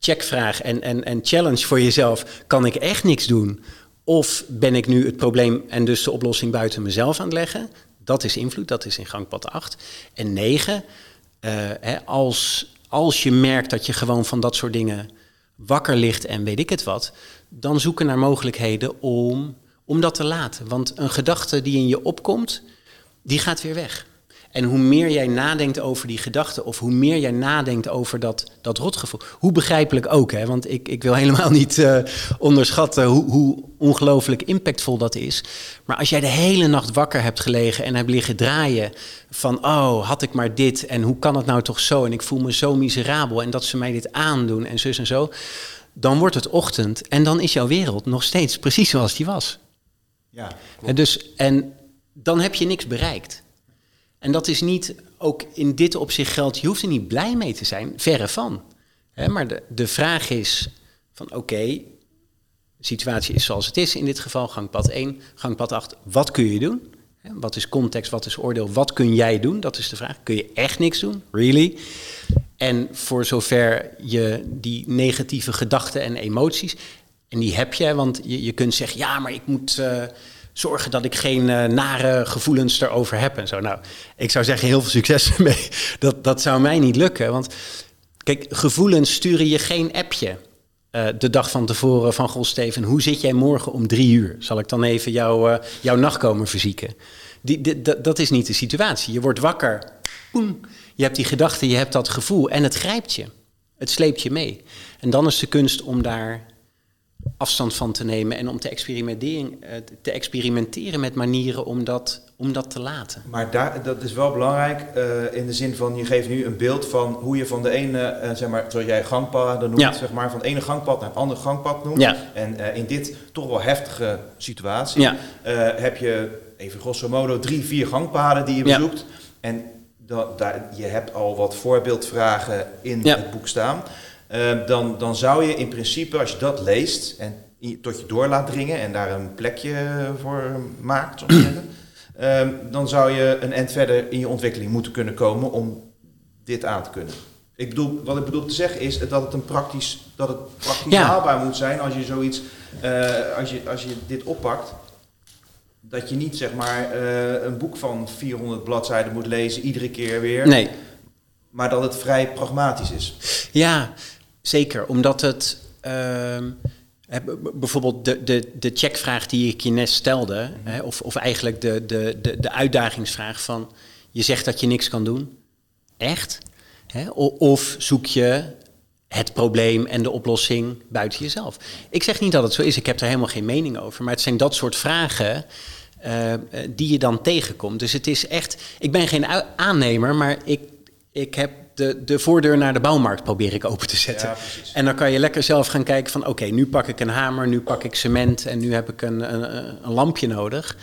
checkvraag en, en, en challenge voor jezelf: kan ik echt niks doen? Of ben ik nu het probleem en dus de oplossing buiten mezelf aan het leggen? Dat is invloed, dat is in gangpad 8. En 9, uh, hè, als, als je merkt dat je gewoon van dat soort dingen wakker ligt en weet ik het wat, dan zoeken naar mogelijkheden om, om dat te laten. Want een gedachte die in je opkomt, die gaat weer weg. En hoe meer jij nadenkt over die gedachten, of hoe meer jij nadenkt over dat, dat rotgevoel, hoe begrijpelijk ook, hè? want ik, ik wil helemaal niet uh, onderschatten hoe, hoe ongelooflijk impactvol dat is. Maar als jij de hele nacht wakker hebt gelegen en hebt liggen draaien van, oh, had ik maar dit en hoe kan het nou toch zo en ik voel me zo miserabel en dat ze mij dit aandoen en zus en zo, dan wordt het ochtend en dan is jouw wereld nog steeds precies zoals die was. Ja, en, dus, en dan heb je niks bereikt. En dat is niet, ook in dit opzicht geldt, je hoeft er niet blij mee te zijn, verre van. maar de, de vraag is van oké, de situatie is zoals het is in dit geval, gangpad 1, gangpad 8, wat kun je doen? wat is context, wat is oordeel, wat kun jij doen? Dat is de vraag. Kun je echt niks doen? Really? En voor zover je die negatieve gedachten en emoties, en die heb je, want je, je kunt zeggen, ja, maar ik moet... Uh, zorgen dat ik geen uh, nare gevoelens erover heb en zo. Nou, ik zou zeggen heel veel succes mee. Dat, dat zou mij niet lukken, want kijk, gevoelens sturen je geen appje. Uh, de dag van tevoren van Goh Steven, hoe zit jij morgen om drie uur? Zal ik dan even jou, uh, jouw nacht komen verzieken? Die, dat is niet de situatie. Je wordt wakker, je hebt die gedachte, je hebt dat gevoel en het grijpt je. Het sleept je mee. En dan is de kunst om daar afstand van te nemen en om te experimenteren, eh, te experimenteren met manieren om dat, om dat te laten. Maar daar, dat is wel belangrijk uh, in de zin van je geeft nu een beeld van hoe je van de ene, uh, zeg maar, zoals jij gangpaden noemt, ja. zeg maar, van het ene gangpad naar het andere gangpad noemt. Ja. En uh, in dit toch wel heftige situatie ja. heb je even grosso modo drie, vier gangpaden die je bezoekt. En dat, daar, je hebt al wat voorbeeldvragen in het boek staan. Ehm, dan, dan zou je in principe, als je dat leest en tot je door laat dringen en daar een plekje voor maakt, uh, dan zou je een end verder in je ontwikkeling moeten kunnen komen om dit aan te kunnen. Ik bedoel, wat ik bedoel te zeggen is dat het een praktisch, dat het praktisch haalbaar moet zijn als je zoiets, uh, als, je, als je dit oppakt. Dat je niet zeg maar uh, een boek van 400 bladzijden moet lezen iedere keer weer. Nee. Maar dat het vrij pragmatisch is. Ja, Zeker, omdat het. Uh, bijvoorbeeld de, de, de checkvraag die ik je net stelde, hè, of, of eigenlijk de, de, de, de uitdagingsvraag van je zegt dat je niks kan doen. Echt? Hè? Of zoek je het probleem en de oplossing buiten jezelf? Ik zeg niet dat het zo is, ik heb er helemaal geen mening over. Maar het zijn dat soort vragen uh, die je dan tegenkomt. Dus het is echt, ik ben geen aannemer, maar ik, ik heb de, de voordeur naar de bouwmarkt probeer ik open te zetten. Ja, en dan kan je lekker zelf gaan kijken van oké, nu pak ik een hamer, nu pak ik cement en nu heb ik een, een, een lampje nodig.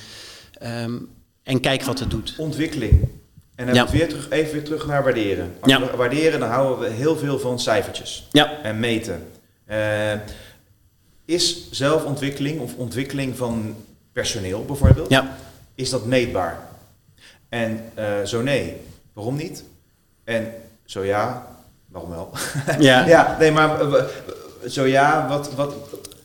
Um, en kijk wat het doet. Ontwikkeling. En dan ja. weer terug, even weer terug naar waarderen. Als ja. we waarderen, dan houden we heel veel van cijfertjes. Ja. En meten. Uh, is zelfontwikkeling of ontwikkeling van personeel bijvoorbeeld, ja. is dat meetbaar? En uh, zo nee, waarom niet? En zo ja, waarom wel? Ja, ja nee, maar uh, zo ja, wat, wat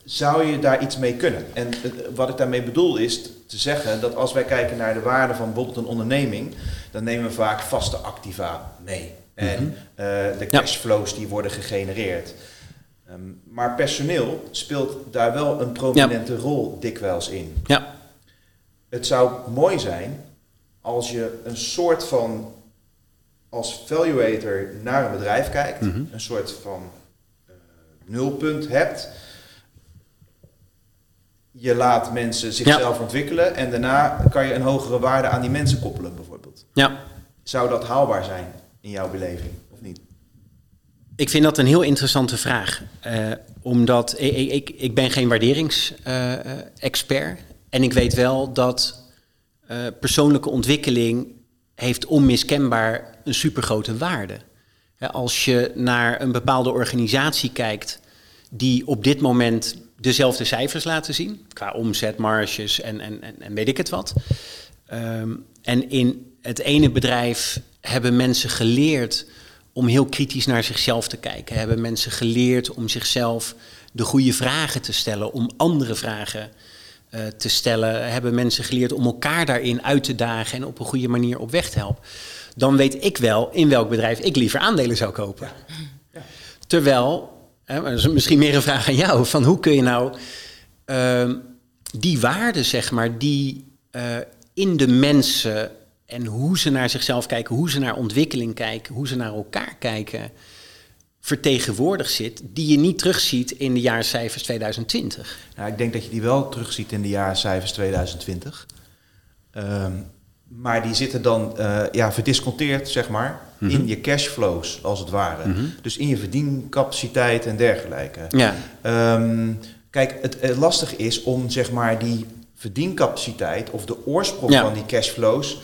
zou je daar iets mee kunnen? En wat ik daarmee bedoel is te zeggen dat als wij kijken naar de waarde van bijvoorbeeld een onderneming, dan nemen we vaak vaste activa mee. En uh, de cashflows die worden gegenereerd. Um, maar personeel speelt daar wel een prominente rol dikwijls in. Ja. Het zou mooi zijn als je een soort van als valuator naar een bedrijf kijkt, mm -hmm. een soort van uh, nulpunt hebt je laat mensen zichzelf ontwikkelen en daarna kan je een hogere waarde aan die mensen koppelen, bijvoorbeeld. Ja. Zou dat haalbaar zijn in jouw beleving, of niet? Ik vind dat een heel interessante vraag. Uh, omdat ik, ik, ik, ben geen waarderingsexpert. Uh, en ik weet wel dat uh, persoonlijke ontwikkeling heeft onmiskenbaar een supergrote waarde. Als je naar een bepaalde organisatie kijkt die op dit moment dezelfde cijfers laten zien, qua omzet, marges en, en, en, weet ik het wat. Um, en in het ene bedrijf hebben mensen geleerd om heel kritisch naar zichzelf te kijken. Hebben mensen geleerd om zichzelf de goede vragen te stellen, om andere vragen te stellen. Hebben mensen geleerd om elkaar daarin uit te dagen en op een goede manier op weg te helpen. Dan weet ik wel in welk bedrijf ik liever aandelen zou kopen. Ja. Terwijl dat is misschien meer een vraag aan jou. Van hoe kun je nou uh, die waarden, zeg maar, die uh, in de mensen en hoe ze naar zichzelf kijken, hoe ze naar ontwikkeling kijken, hoe ze naar elkaar kijken, vertegenwoordigd zit, die je niet terugziet in de jaarcijfers 2020? Nou, ik denk dat je die wel terugziet in de jaarcijfers 2020. Um, maar die zitten dan uh, ja, verdisconteerd, zeg maar, mm -hmm. in je cashflows, als het ware. Mm -hmm. Dus in je verdiencapaciteit en dergelijke. Ja. Um, kijk, het, het lastig is om zeg maar die verdiencapaciteit of de oorsprong ja. van die cashflows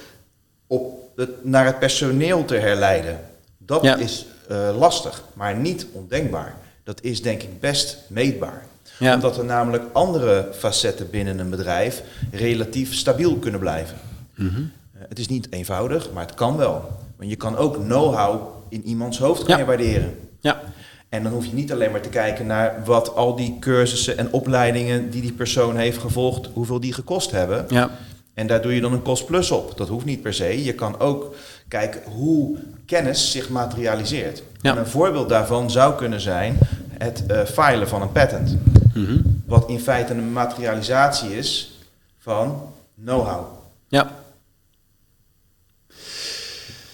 op het, naar het personeel te herleiden. Dat ja. is uh, lastig, maar niet ondenkbaar. Dat is denk ik best meetbaar. Ja. Omdat er namelijk andere facetten binnen een bedrijf relatief stabiel kunnen blijven. Mm -hmm. uh, het is niet eenvoudig, maar het kan wel. Want je kan ook know-how in iemands hoofd kan Ja. je waarderen. Ja. En dan hoef je niet alleen maar te kijken naar wat al die cursussen en opleidingen die die persoon heeft gevolgd, hoeveel die gekost hebben. Ja. En daar doe je dan een kost plus op. Dat hoeft niet per se. Je kan ook kijken hoe kennis zich materialiseert. Ja. En een voorbeeld daarvan zou kunnen zijn het uh, filen van een patent. Mhm. Wat in feite een materialisatie is van know-how. Ja.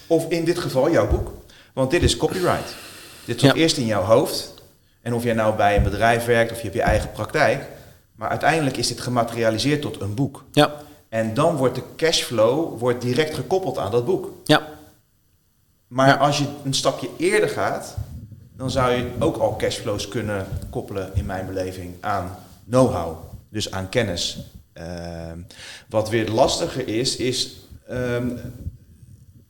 Of in dit geval jouw boek. Want dit is copyright. Dit zit Ja. eerst in jouw hoofd. En of jij nou bij een bedrijf werkt of je hebt je eigen praktijk. Maar uiteindelijk is dit gematerialiseerd tot een boek. Ja. En dan wordt de cashflow wordt direct gekoppeld aan dat boek. Ja. Maar Ja. als je een stapje eerder gaat, dan zou je ook al cashflows kunnen koppelen, in mijn beleving, aan know-how. Dus aan kennis. Ehm, wat weer lastiger is, is ehm,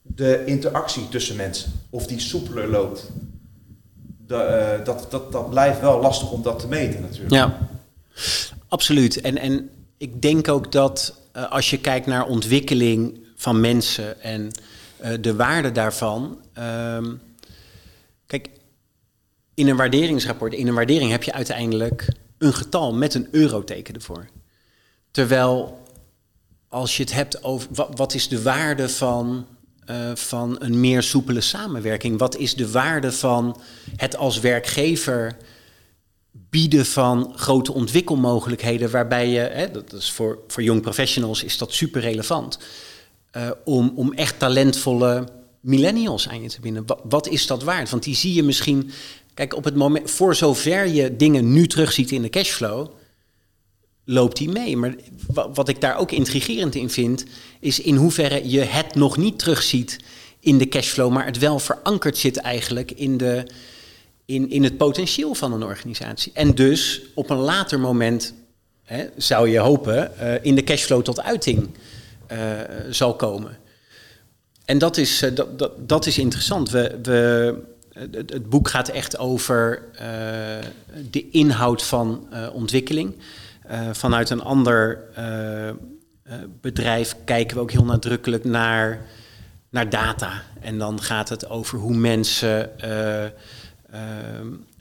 de interactie tussen mensen. Of die soepeler loopt. De, eh, dat, dat, dat blijft wel lastig om dat te meten natuurlijk. Ja, absoluut. En, en ik denk ook dat eh, als je kijkt naar ontwikkeling van mensen en eh, de waarde daarvan. ehm, kijk, in een waarderingsrapport, in een waardering heb je uiteindelijk een getal met een euroteken ervoor. Terwijl als je het hebt over wat, is de waarde van, eh, van een meer soepele samenwerking? Wat is de waarde van het als werkgever bieden van grote ontwikkelmogelijkheden, waarbij je, hè, dat is voor, voor young professionals is dat super relevant, uh, om, om echt talentvolle millennials aan je te binden. Wat, wat, is dat waard? Want die zie je misschien, kijk, op het moment, voor zover je dingen nu terugziet in de cashflow, loopt die mee. Maar wat ik daar ook intrigerend in vind, is in hoeverre je het nog niet terugziet in de cashflow, maar het wel verankerd zit eigenlijk in, de, in, in het potentieel van een organisatie. En dus op een later moment hè, zou je hopen uh, in de cashflow tot uiting uh, zal komen. En dat is, uh, dat, dat, dat is interessant. We, we, het, het boek gaat echt over de inhoud van ontwikkeling. vanuit een ander bedrijf kijken we ook heel nadrukkelijk naar naar data. En dan gaat het over hoe mensen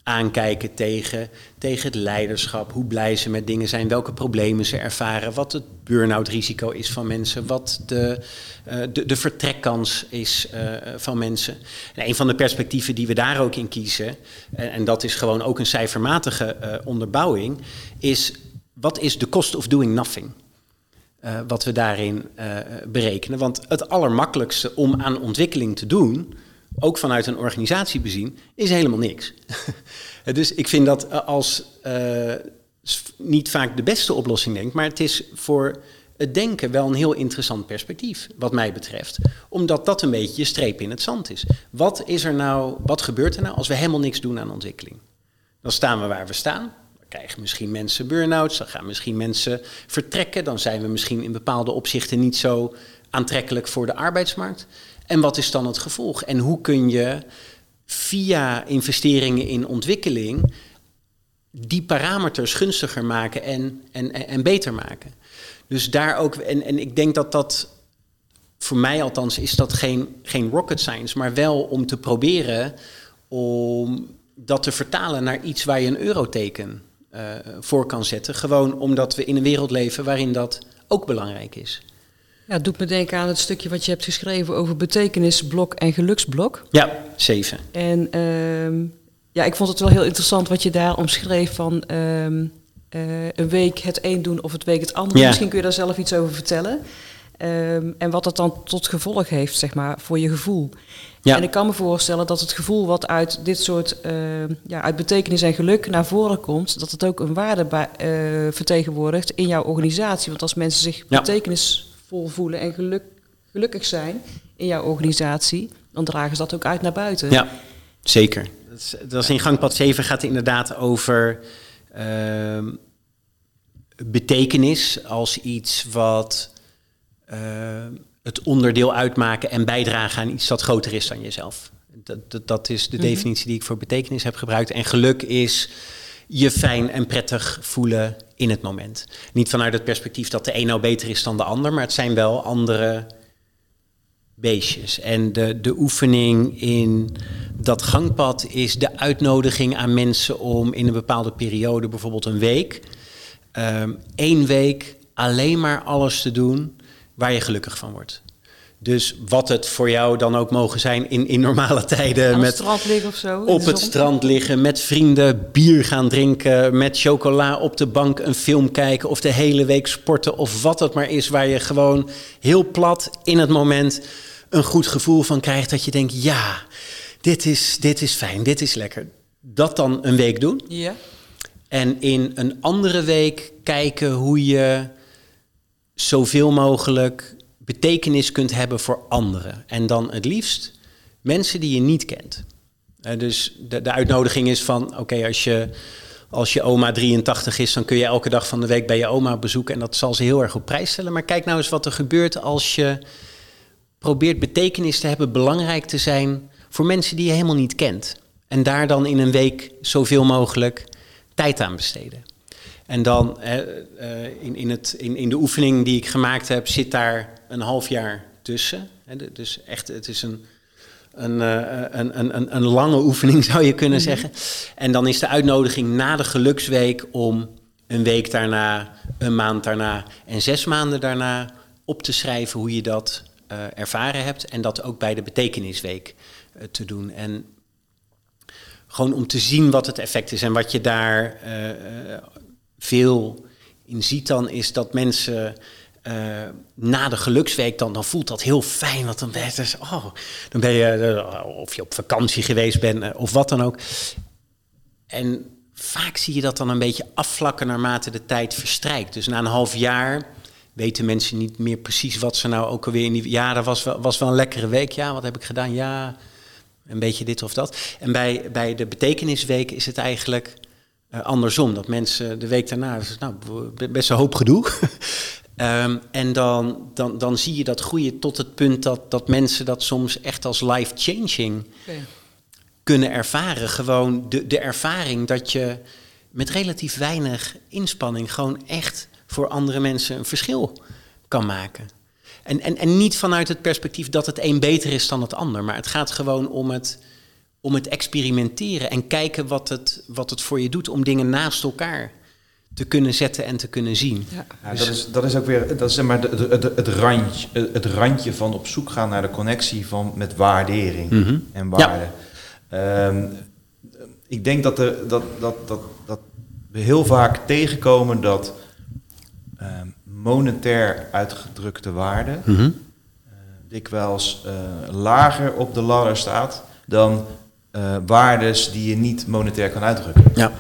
aankijken tegen, tegen het leiderschap, hoe blij ze met dingen zijn, welke problemen ze ervaren, wat het burn-out risico is van mensen, wat de, uh, de, de, vertrekkans is van mensen. En een van de perspectieven die we daar ook in kiezen, en, en dat is gewoon ook een cijfermatige onderbouwing, is wat is de cost of doing nothing? wat we daarin berekenen. Want het allermakkelijkste om aan ontwikkeling te doen, ook vanuit een organisatie bezien, is helemaal niks. dus ik vind dat als uh, niet vaak de beste oplossing denk, maar het is voor het denken wel een heel interessant perspectief, wat mij betreft. Omdat dat een beetje je streep in het zand is. Wat is er nou, wat gebeurt er nou als we helemaal niks doen aan ontwikkeling? Dan staan we waar we staan krijgen misschien mensen burn-outs, dan gaan misschien mensen vertrekken, dan zijn we misschien in bepaalde opzichten niet zo aantrekkelijk voor de arbeidsmarkt. En wat is dan het gevolg? En hoe kun je via investeringen in ontwikkeling die parameters gunstiger maken en, en, en beter maken? Dus daar ook, en, en ik denk dat dat, voor mij althans, is dat geen, geen rocket science, maar wel om te proberen om dat te vertalen naar iets waar je een euroteken uh, voor kan zetten. Gewoon omdat we in een wereld leven waarin dat ook belangrijk is. Ja, het doet me denken aan het stukje wat je hebt geschreven over betekenisblok en geluksblok. Ja, zeven. En uh, ja, ik vond het wel heel interessant wat je daar omschreef van uh, een week het een doen of het week het ander. Ja. Misschien kun je daar zelf iets over vertellen. Um, en wat dat dan tot gevolg heeft, zeg maar, voor je gevoel. Ja. En ik kan me voorstellen dat het gevoel wat uit dit soort, uh, ja, uit betekenis en geluk naar voren komt, dat het ook een waarde bij, uh, vertegenwoordigt in jouw organisatie. Want als mensen zich ja. Betekenisvol voelen en geluk, gelukkig zijn in jouw organisatie, dan dragen ze dat ook uit naar buiten. Ja, zeker. Dat is, dat is in gangpad 7 gaat het inderdaad over uh, betekenis als iets wat uh, het onderdeel uitmaken en bijdragen aan iets dat groter is dan jezelf. Dat, dat, dat is de -hmm. definitie die ik voor betekenis heb gebruikt. En geluk is je fijn en prettig voelen in het moment. Niet vanuit het perspectief dat de een nou beter is dan de ander, maar het zijn wel andere beestjes. En de, de oefening in dat gangpad is de uitnodiging aan mensen om in een bepaalde periode, bijvoorbeeld een week, um, één week alleen maar alles te doen waar je gelukkig van wordt. Dus wat het voor jou dan ook mogen zijn in, in normale tijden. Aan met het strand liggen of zo. Op het strand liggen, met vrienden, bier gaan drinken, met chocola op de bank een film kijken of de hele week sporten of wat het maar is waar je gewoon heel plat in het moment een goed gevoel van krijgt dat je denkt ja, dit is, dit is fijn, dit is lekker. Dat dan een week doen. Ja. En in een andere week kijken hoe je zoveel mogelijk betekenis kunt hebben voor anderen. En dan het liefst mensen die je niet kent. Uh, dus de, de, uitnodiging is van, oké, als, je, als je oma 83 is, dan kun je elke dag van de week bij je oma bezoeken en dat zal ze heel erg op prijs stellen. Maar kijk nou eens wat er gebeurt als je probeert betekenis te hebben, belangrijk te zijn voor mensen die je helemaal niet kent. En daar dan in een week zoveel mogelijk tijd aan besteden. En dan uh, in, in, het, in, in de oefening die ik gemaakt heb, zit daar een half jaar tussen. Dus echt, het is een, een, een, een, een, lange oefening, zou je kunnen mm-hmm. zeggen. En dan is de uitnodiging na de geluksweek om een week daarna, een maand daarna en zes maanden daarna op te schrijven hoe je dat uh, ervaren hebt. En dat ook bij de betekenisweek uh, te doen. En gewoon om te zien wat het effect is. En wat je daar eh, eh, veel in ziet dan, is dat mensen uh, na de geluksweek dan, dan voelt dat heel fijn. Want dan ben je, dus, oh, dan ben je, of je op vakantie geweest bent of wat dan ook. En vaak zie je dat dan een beetje afvlakken naarmate de tijd verstrijkt. Dus na een half jaar weten mensen niet meer precies wat ze nou ook alweer in die... Ja, dat was wel, was wel een lekkere week. Ja, wat heb ik gedaan? Ja, een beetje dit of dat. En bij, bij de betekenisweek is het eigenlijk andersom. Dat mensen de week daarna, dus, nou, best een hoop gedoe. um, en dan, dan, dan zie je dat groeien tot het punt dat, dat mensen dat soms echt als life-changing kunnen ervaren. Gewoon de, de ervaring dat je met relatief weinig inspanning gewoon echt voor andere mensen een verschil kan maken. En, en, en niet vanuit het perspectief dat het een beter is dan het ander, maar het gaat gewoon om het, om het experimenteren en kijken wat het, wat het voor je doet om dingen naast elkaar te kunnen zetten en te kunnen zien. Ja, ja dat, is, dat is ook weer dat is zeg maar het, randje, het randje van op zoek gaan naar de connectie van, met waardering mhm. en waarde. Ja. Um, ik denk dat, er, dat, dat, dat, dat we heel vaak tegenkomen dat um, monetair uitgedrukte waarde mm -hmm. uh, dikwijls uh, lager op de ladder staat dan uh, waardes die je niet monetair kan uitdrukken. Ja.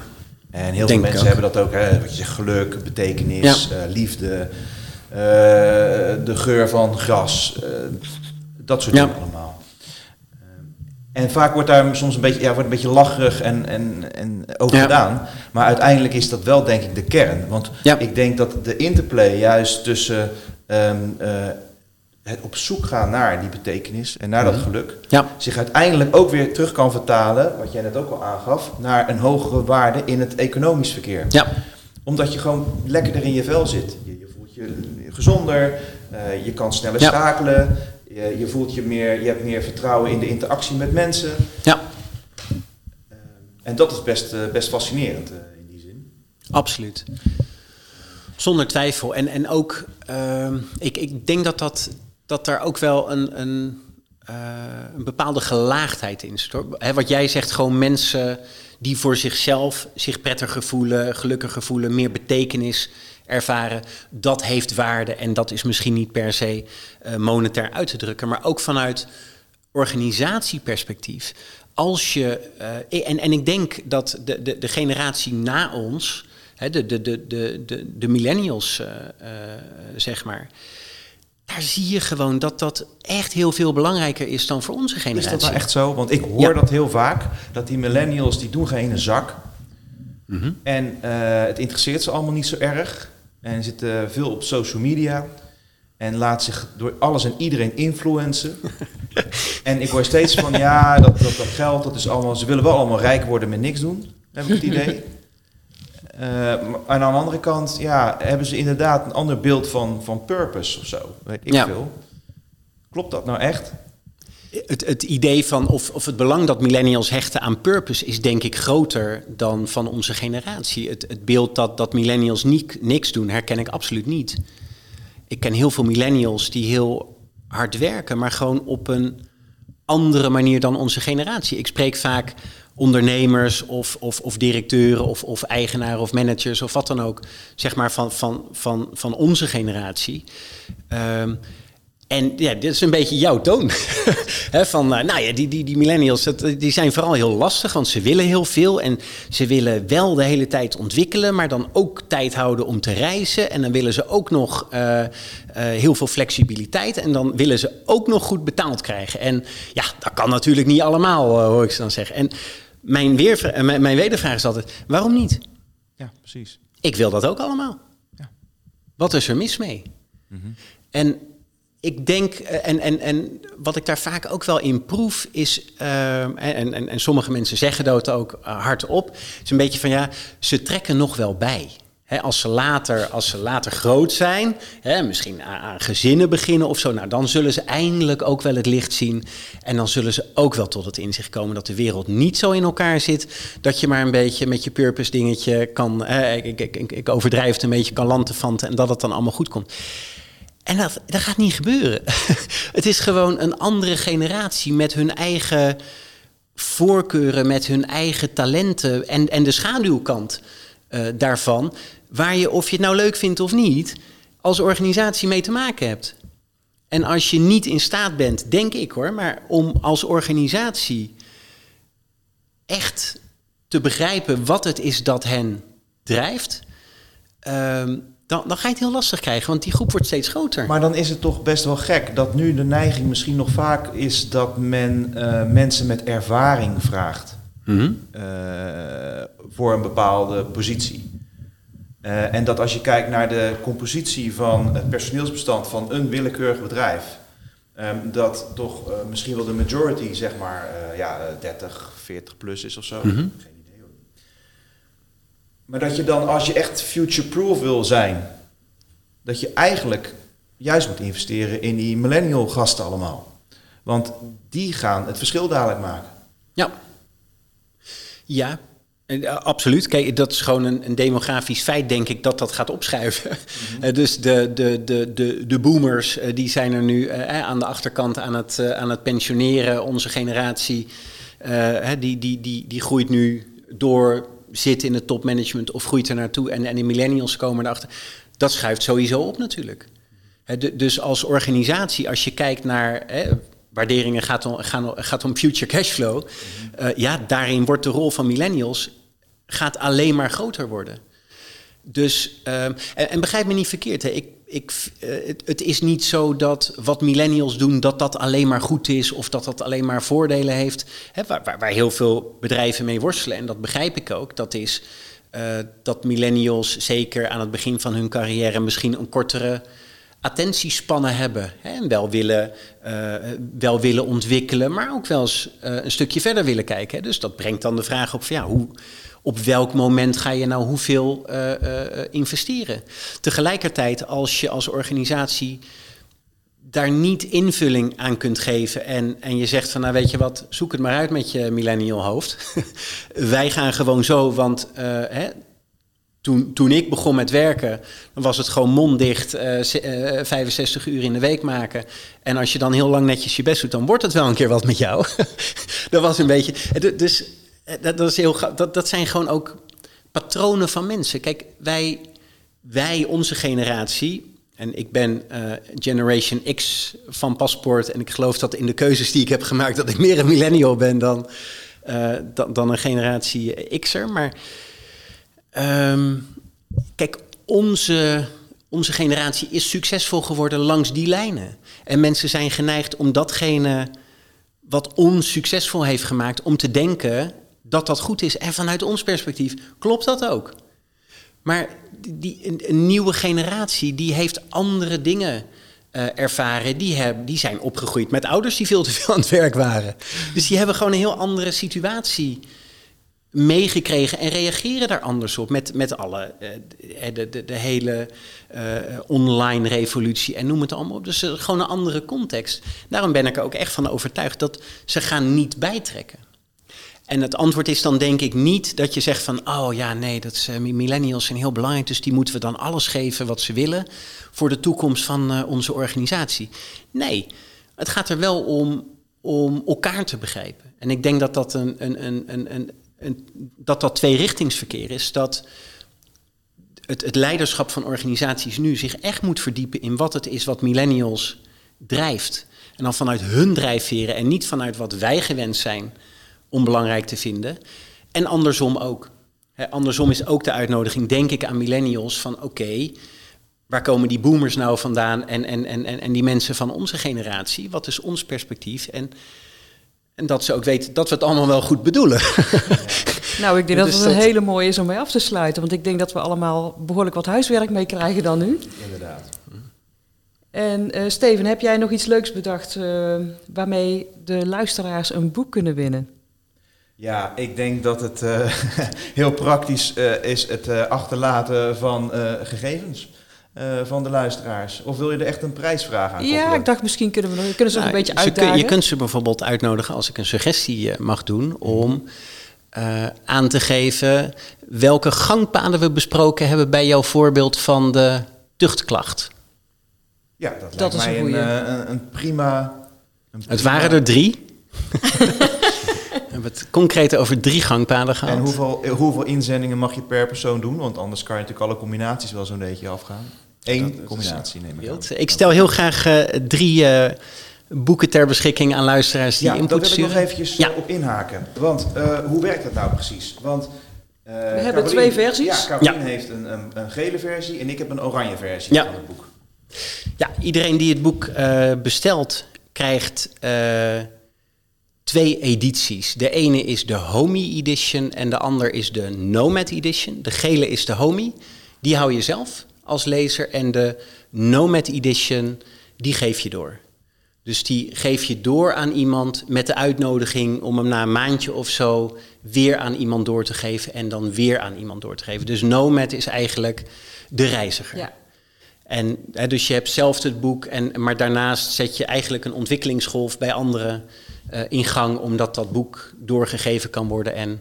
En heel veel mensen hebben dat ook, hè, wat je zegt, geluk, betekenis, ja. liefde, de geur van gras, dat soort ja. dingen allemaal. En vaak wordt daar soms een beetje, ja, wordt een beetje lacherig en, en, en over gedaan. Maar uiteindelijk is dat wel denk ik de kern. Want ik denk dat de interplay juist tussen um, uh, het op zoek gaan naar die betekenis en naar dat mhm. geluk, zich uiteindelijk ook weer terug kan vertalen, wat jij net ook al aangaf, naar een hogere waarde in het economisch verkeer. Ja. Omdat je gewoon lekkerder in je vel zit. Je, je voelt je gezonder, uh, je kan sneller schakelen. Je, je, voelt je meer, je hebt meer vertrouwen in de interactie met mensen. Ja. Uh, en dat is best, uh, best fascinerend in die zin. Absoluut. Zonder twijfel. En, en ook, ehm, ik, ik denk dat, dat, dat daar ook wel een, een, een bepaalde gelaagdheid in zit. He, wat jij zegt, gewoon mensen die voor zichzelf zich prettiger voelen, gelukkiger voelen, meer betekenis ervaren, dat heeft waarde en dat is misschien niet per se uh, monetair uit te drukken, maar ook vanuit organisatieperspectief. Als je, uh, en, en ik denk dat de, de, de generatie na ons, hè, de, de, de, de, de millennials, zeg maar, daar zie je gewoon dat dat echt heel veel belangrijker is dan voor onze generatie. Is dat nou echt zo? Want ik hoor ja. dat heel vaak, dat die millennials die doen geen zak. Mm -hmm. En het interesseert ze allemaal niet zo erg. En zit uh, veel op social media. En laat zich door alles en iedereen influencen. en ik hoor steeds van, ja, dat, dat, dat geld, dat is allemaal... Ze willen wel allemaal rijk worden met niks doen, heb ik het idee. Uh, en aan de andere kant, ja, hebben ze inderdaad een ander beeld van, van purpose of zo. Weet ik ja. veel. Klopt dat nou echt? Het, het, idee van of, of het belang dat millennials hechten aan purpose is denk ik groter dan van onze generatie. Het, het beeld dat, dat millennials niet, niks doen herken ik absoluut niet. Ik ken heel veel millennials die heel hard werken, maar gewoon op een andere manier dan onze generatie. Ik spreek vaak ondernemers of, of, of directeuren of, of eigenaren of managers of wat dan ook, zeg maar van, van, van, van onze generatie. Um, en ja, dit is een beetje jouw toon. van, uh, nou ja, die, die, die millennials, dat, die zijn vooral heel lastig, want ze willen heel veel. En ze willen wel de hele tijd ontwikkelen, maar dan ook tijd houden om te reizen. En dan willen ze ook nog uh, uh, heel veel flexibiliteit. En dan willen ze ook nog goed betaald krijgen. En ja, dat kan natuurlijk niet allemaal, hoor ik ze dan zeggen. En mijn, weervra- mijn, mijn wedervraag is altijd, waarom niet? Ja, precies. Ik wil dat ook allemaal. Ja. Wat is er mis mee? Mm-hmm. En ik denk, eh, en, en, en wat ik daar vaak ook wel in proef, is, uh, en, en, en sommige mensen zeggen dat ook hardop, is een beetje van ja, ze trekken nog wel bij. Als, ze later, als ze later groot zijn, he, misschien aan, gezinnen beginnen of zo, nou, dan zullen ze eindelijk ook wel het licht zien. En dan zullen ze ook wel tot het inzicht komen dat de wereld niet zo in elkaar zit. Dat je maar een beetje met je purpose dingetje kan, ik, ik, ik, ik overdrijf het een beetje, kan lantefanten en dat het dan allemaal goed komt. En dat, dat gaat niet gebeuren. het is gewoon een andere generatie met hun eigen voorkeuren met hun eigen talenten en, en de schaduwkant uh, daarvan, waar je, of je het nou leuk vindt of niet, als organisatie mee te maken hebt. En als je niet in staat bent, denk ik hoor, maar om als organisatie echt te begrijpen wat het is dat hen drijft, um, dan, dan ga je het heel lastig krijgen, want die groep wordt steeds groter. Maar dan is het toch best wel gek dat nu de neiging misschien nog vaak is dat men uh, mensen met ervaring vraagt mm -hmm. uh, voor een bepaalde positie. Uh, en dat als je kijkt naar de compositie van het personeelsbestand van een willekeurig bedrijf, um, dat toch misschien wel de majority, zeg maar, ja, 30, 40 plus is of zo. Mm -hmm. Maar dat je dan, als je echt future-proof wil zijn, dat je eigenlijk juist moet investeren in die millennial gasten allemaal. Want die gaan het verschil dadelijk maken. Ja. Ja, eh, absoluut. Kijk, dat is gewoon een, een, demografisch feit, denk ik, dat dat gaat opschuiven. Mhm. Eh, dus de, de, de, de, de boomers, eh, die zijn er nu aan de achterkant aan het, aan het pensioneren. Onze generatie, die, die, die, die groeit nu door zit in het topmanagement of groeit er naartoe en, en de millennials komen erachter. Dat schuift sowieso op natuurlijk. dus als organisatie, als je kijkt naar waarderingen gaat om, gaan, gaat om future cashflow, mhm. uh, ja, daarin wordt de rol van millennials gaat alleen maar groter worden. Dus, ehm, en, begrijp me niet verkeerd, hè. Ik, ik, uh, het, het, is niet zo dat wat millennials doen, dat dat alleen maar goed is of dat dat alleen maar voordelen heeft. Hè, waar, waar, heel veel bedrijven mee worstelen, en dat begrijp ik ook, dat is uh, dat millennials zeker aan het begin van hun carrière misschien een kortere attentiespannen hebben. Hè, en wel willen, uh, wel willen ontwikkelen, maar ook wel eens een stukje verder willen kijken. Hè. Dus dat brengt dan de vraag op van ja, hoe op welk moment ga je nou hoeveel uh, investeren. Tegelijkertijd, als je als organisatie daar niet invulling aan kunt geven en, en je zegt van nou weet je wat, zoek het maar uit met je millennial hoofd. Wij gaan gewoon zo, want hè, toen, toen ik begon met werken, was het gewoon monddicht, uh, 65 uur in de week maken. En als je dan heel lang netjes je best doet, dan wordt het wel een keer wat met jou. dat was een beetje. Dus eh, dat, dat, is heel, dat, dat zijn gewoon ook patronen van mensen. Kijk, wij, wij onze generatie, en ik ben Generation X van paspoort. En ik geloof dat in de keuzes die ik heb gemaakt, dat ik meer een millennial ben dan, dan, dan, een generatie X'er. Maar um, kijk, onze, onze generatie is succesvol geworden langs die lijnen. En mensen zijn geneigd om datgene wat ons succesvol heeft gemaakt, om te denken dat dat goed is. En vanuit ons perspectief klopt dat ook. Maar die, een, nieuwe generatie die heeft andere dingen uh, ervaren. Die, hebben, die zijn opgegroeid met ouders die veel te veel aan het werk waren. Dus die hebben gewoon een heel andere situatie meegekregen en reageren daar anders op met, met alle, uh, de, de, de, hele uh, online revolutie en noem het allemaal op. Dus gewoon een andere context. Daarom ben ik er ook echt van overtuigd dat ze gaan niet bijtrekken. En het antwoord is dan denk ik niet dat je zegt van, oh ja, nee, dat is, millennials zijn heel belangrijk, dus die moeten we dan alles geven wat ze willen voor de toekomst van onze organisatie. Nee, het gaat er wel om, om elkaar te begrijpen. En ik denk dat dat, een, een, een, een, een, dat, dat tweerichtingsverkeer is, dat het, het leiderschap van organisaties nu zich echt moet verdiepen in wat het is wat millennials drijft. En dan vanuit hun drijfveren en niet vanuit wat wij gewend zijn onbelangrijk te vinden. En andersom ook. andersom is ook de uitnodiging, denk ik, aan millennials van oké, waar komen die boomers nou vandaan en, en, en, en die mensen van onze generatie? Wat is ons perspectief? En, en dat ze ook weten dat we het allemaal wel goed bedoelen. Nou, ik denk dat het een hele mooie is om mee af te sluiten. Want ik denk dat we allemaal behoorlijk wat huiswerk mee krijgen dan nu. Inderdaad. En uh, Steven, heb jij nog iets leuks bedacht uh, waarmee de luisteraars een boek kunnen winnen? Ja, ik denk dat het uh, heel praktisch uh, is het uh, achterlaten van gegevens van de luisteraars. Of wil je er echt een prijsvraag aan Ja, ik dacht misschien kunnen, we, kunnen ze nog nou, een beetje uitdagen. Kun, je kunt ze bijvoorbeeld uitnodigen als ik een suggestie mag doen om aan te geven welke gangpaden we besproken hebben bij jouw voorbeeld van de tuchtklacht. Ja, dat, dat lijkt mij een, een, een, prima, een, prima... Het waren er drie. hebben het concreet over drie gangpaden gehad. En hoeveel, hoeveel inzendingen mag je per persoon doen? Want anders kan je natuurlijk alle combinaties wel zo'n beetje afgaan. Eén combinatie neem ik aan. Ik stel heel graag uh, drie uh, boeken ter beschikking aan luisteraars die ja, input daar wil sturen. ik nog eventjes ja. op inhaken. Want uh, hoe werkt dat nou precies? Want we hebben twee versies. Ja, Caroline heeft een, een, een, gele versie en ik heb een oranje versie van het boek. Ja, iedereen die het boek bestelt krijgt twee edities. De ene is de Homie Edition en de ander is de Nomad Edition. De gele is de Homie, die hou je zelf als lezer. En de Nomad Edition, die geef je door. Dus die geef je door aan iemand met de uitnodiging om hem na een maandje of zo weer aan iemand door te geven en dan weer aan iemand door te geven. Dus Nomad is eigenlijk de reiziger. Ja. En hè, dus je hebt zelf het boek, en, maar daarnaast zet je eigenlijk een ontwikkelingsgolf bij anderen uh, in gang, omdat dat boek doorgegeven kan worden en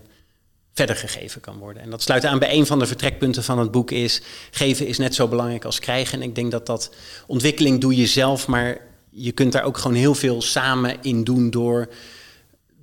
verder gegeven kan worden. En dat sluit aan bij een van de vertrekpunten van het boek is, geven is net zo belangrijk als krijgen. En ik denk dat dat ontwikkeling doe je zelf, maar je kunt daar ook gewoon heel veel samen in doen door,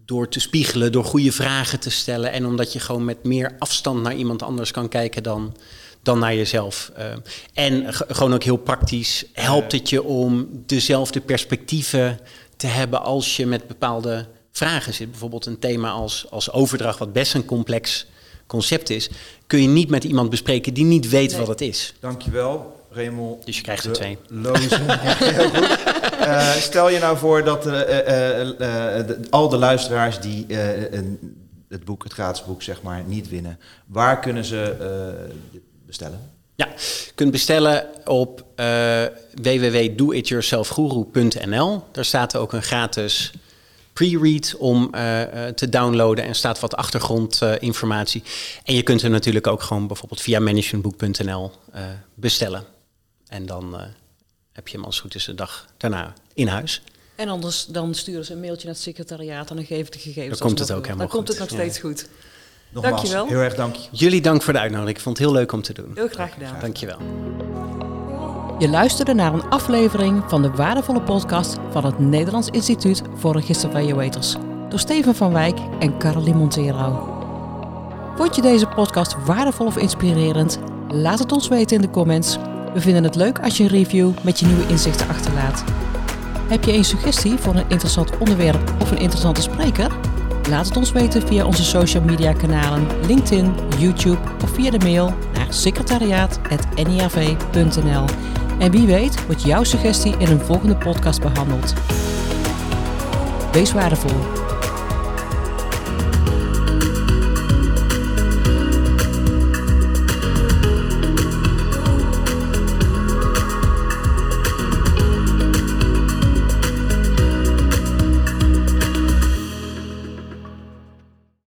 door te spiegelen, door goede vragen te stellen en omdat je gewoon met meer afstand naar iemand anders kan kijken dan, dan naar jezelf. Uh, en gewoon ook heel praktisch helpt het je om dezelfde perspectieven te hebben als je met bepaalde vragen zit. Bijvoorbeeld een thema als, als overdracht, wat best een complex concept is, kun je niet met iemand bespreken die niet weet nee. wat het is. Dankjewel, Raymond. Dus je krijgt er twee. Loze. Heel goed. Uh, stel je nou voor dat uh, uh, de, al de luisteraars die het boek, het gratis boek, zeg maar, niet winnen, waar kunnen ze bestellen? Ja, je kunt bestellen op uh, www.doityourselfguru.nl. Daar staat ook een gratis pre-read om uh, te downloaden en staat wat achtergrondinformatie. en je kunt hem natuurlijk ook gewoon bijvoorbeeld via managementboek.nl bestellen. En dan heb je hem als goed is de dag daarna in huis. En anders dan sturen ze een mailtje naar het secretariaat en dan geef ik de gegevens. Dan komt het ook helemaal Dan goed. komt het nog steeds ja. goed. Nogmaals, Dankjewel. heel erg dank je. Jullie dank voor de uitnodiging. Ik vond het heel leuk om te doen. Heel graag gedaan. Dankjewel. Je luisterde naar een aflevering van de waardevolle podcast van het Nederlands Instituut voor Registerevaluators door Steven van Wijk en Caroline Montero. Vond je deze podcast waardevol of inspirerend? Laat het ons weten in de comments. We vinden het leuk als je een review met je nieuwe inzichten achterlaat. Heb je een suggestie voor een interessant onderwerp of een interessante spreker? Laat het ons weten via onze social media kanalen LinkedIn, YouTube of via de mail naar secretariaat.niav.nl. En wie weet wordt jouw suggestie in een volgende podcast behandeld. Wees waardevol.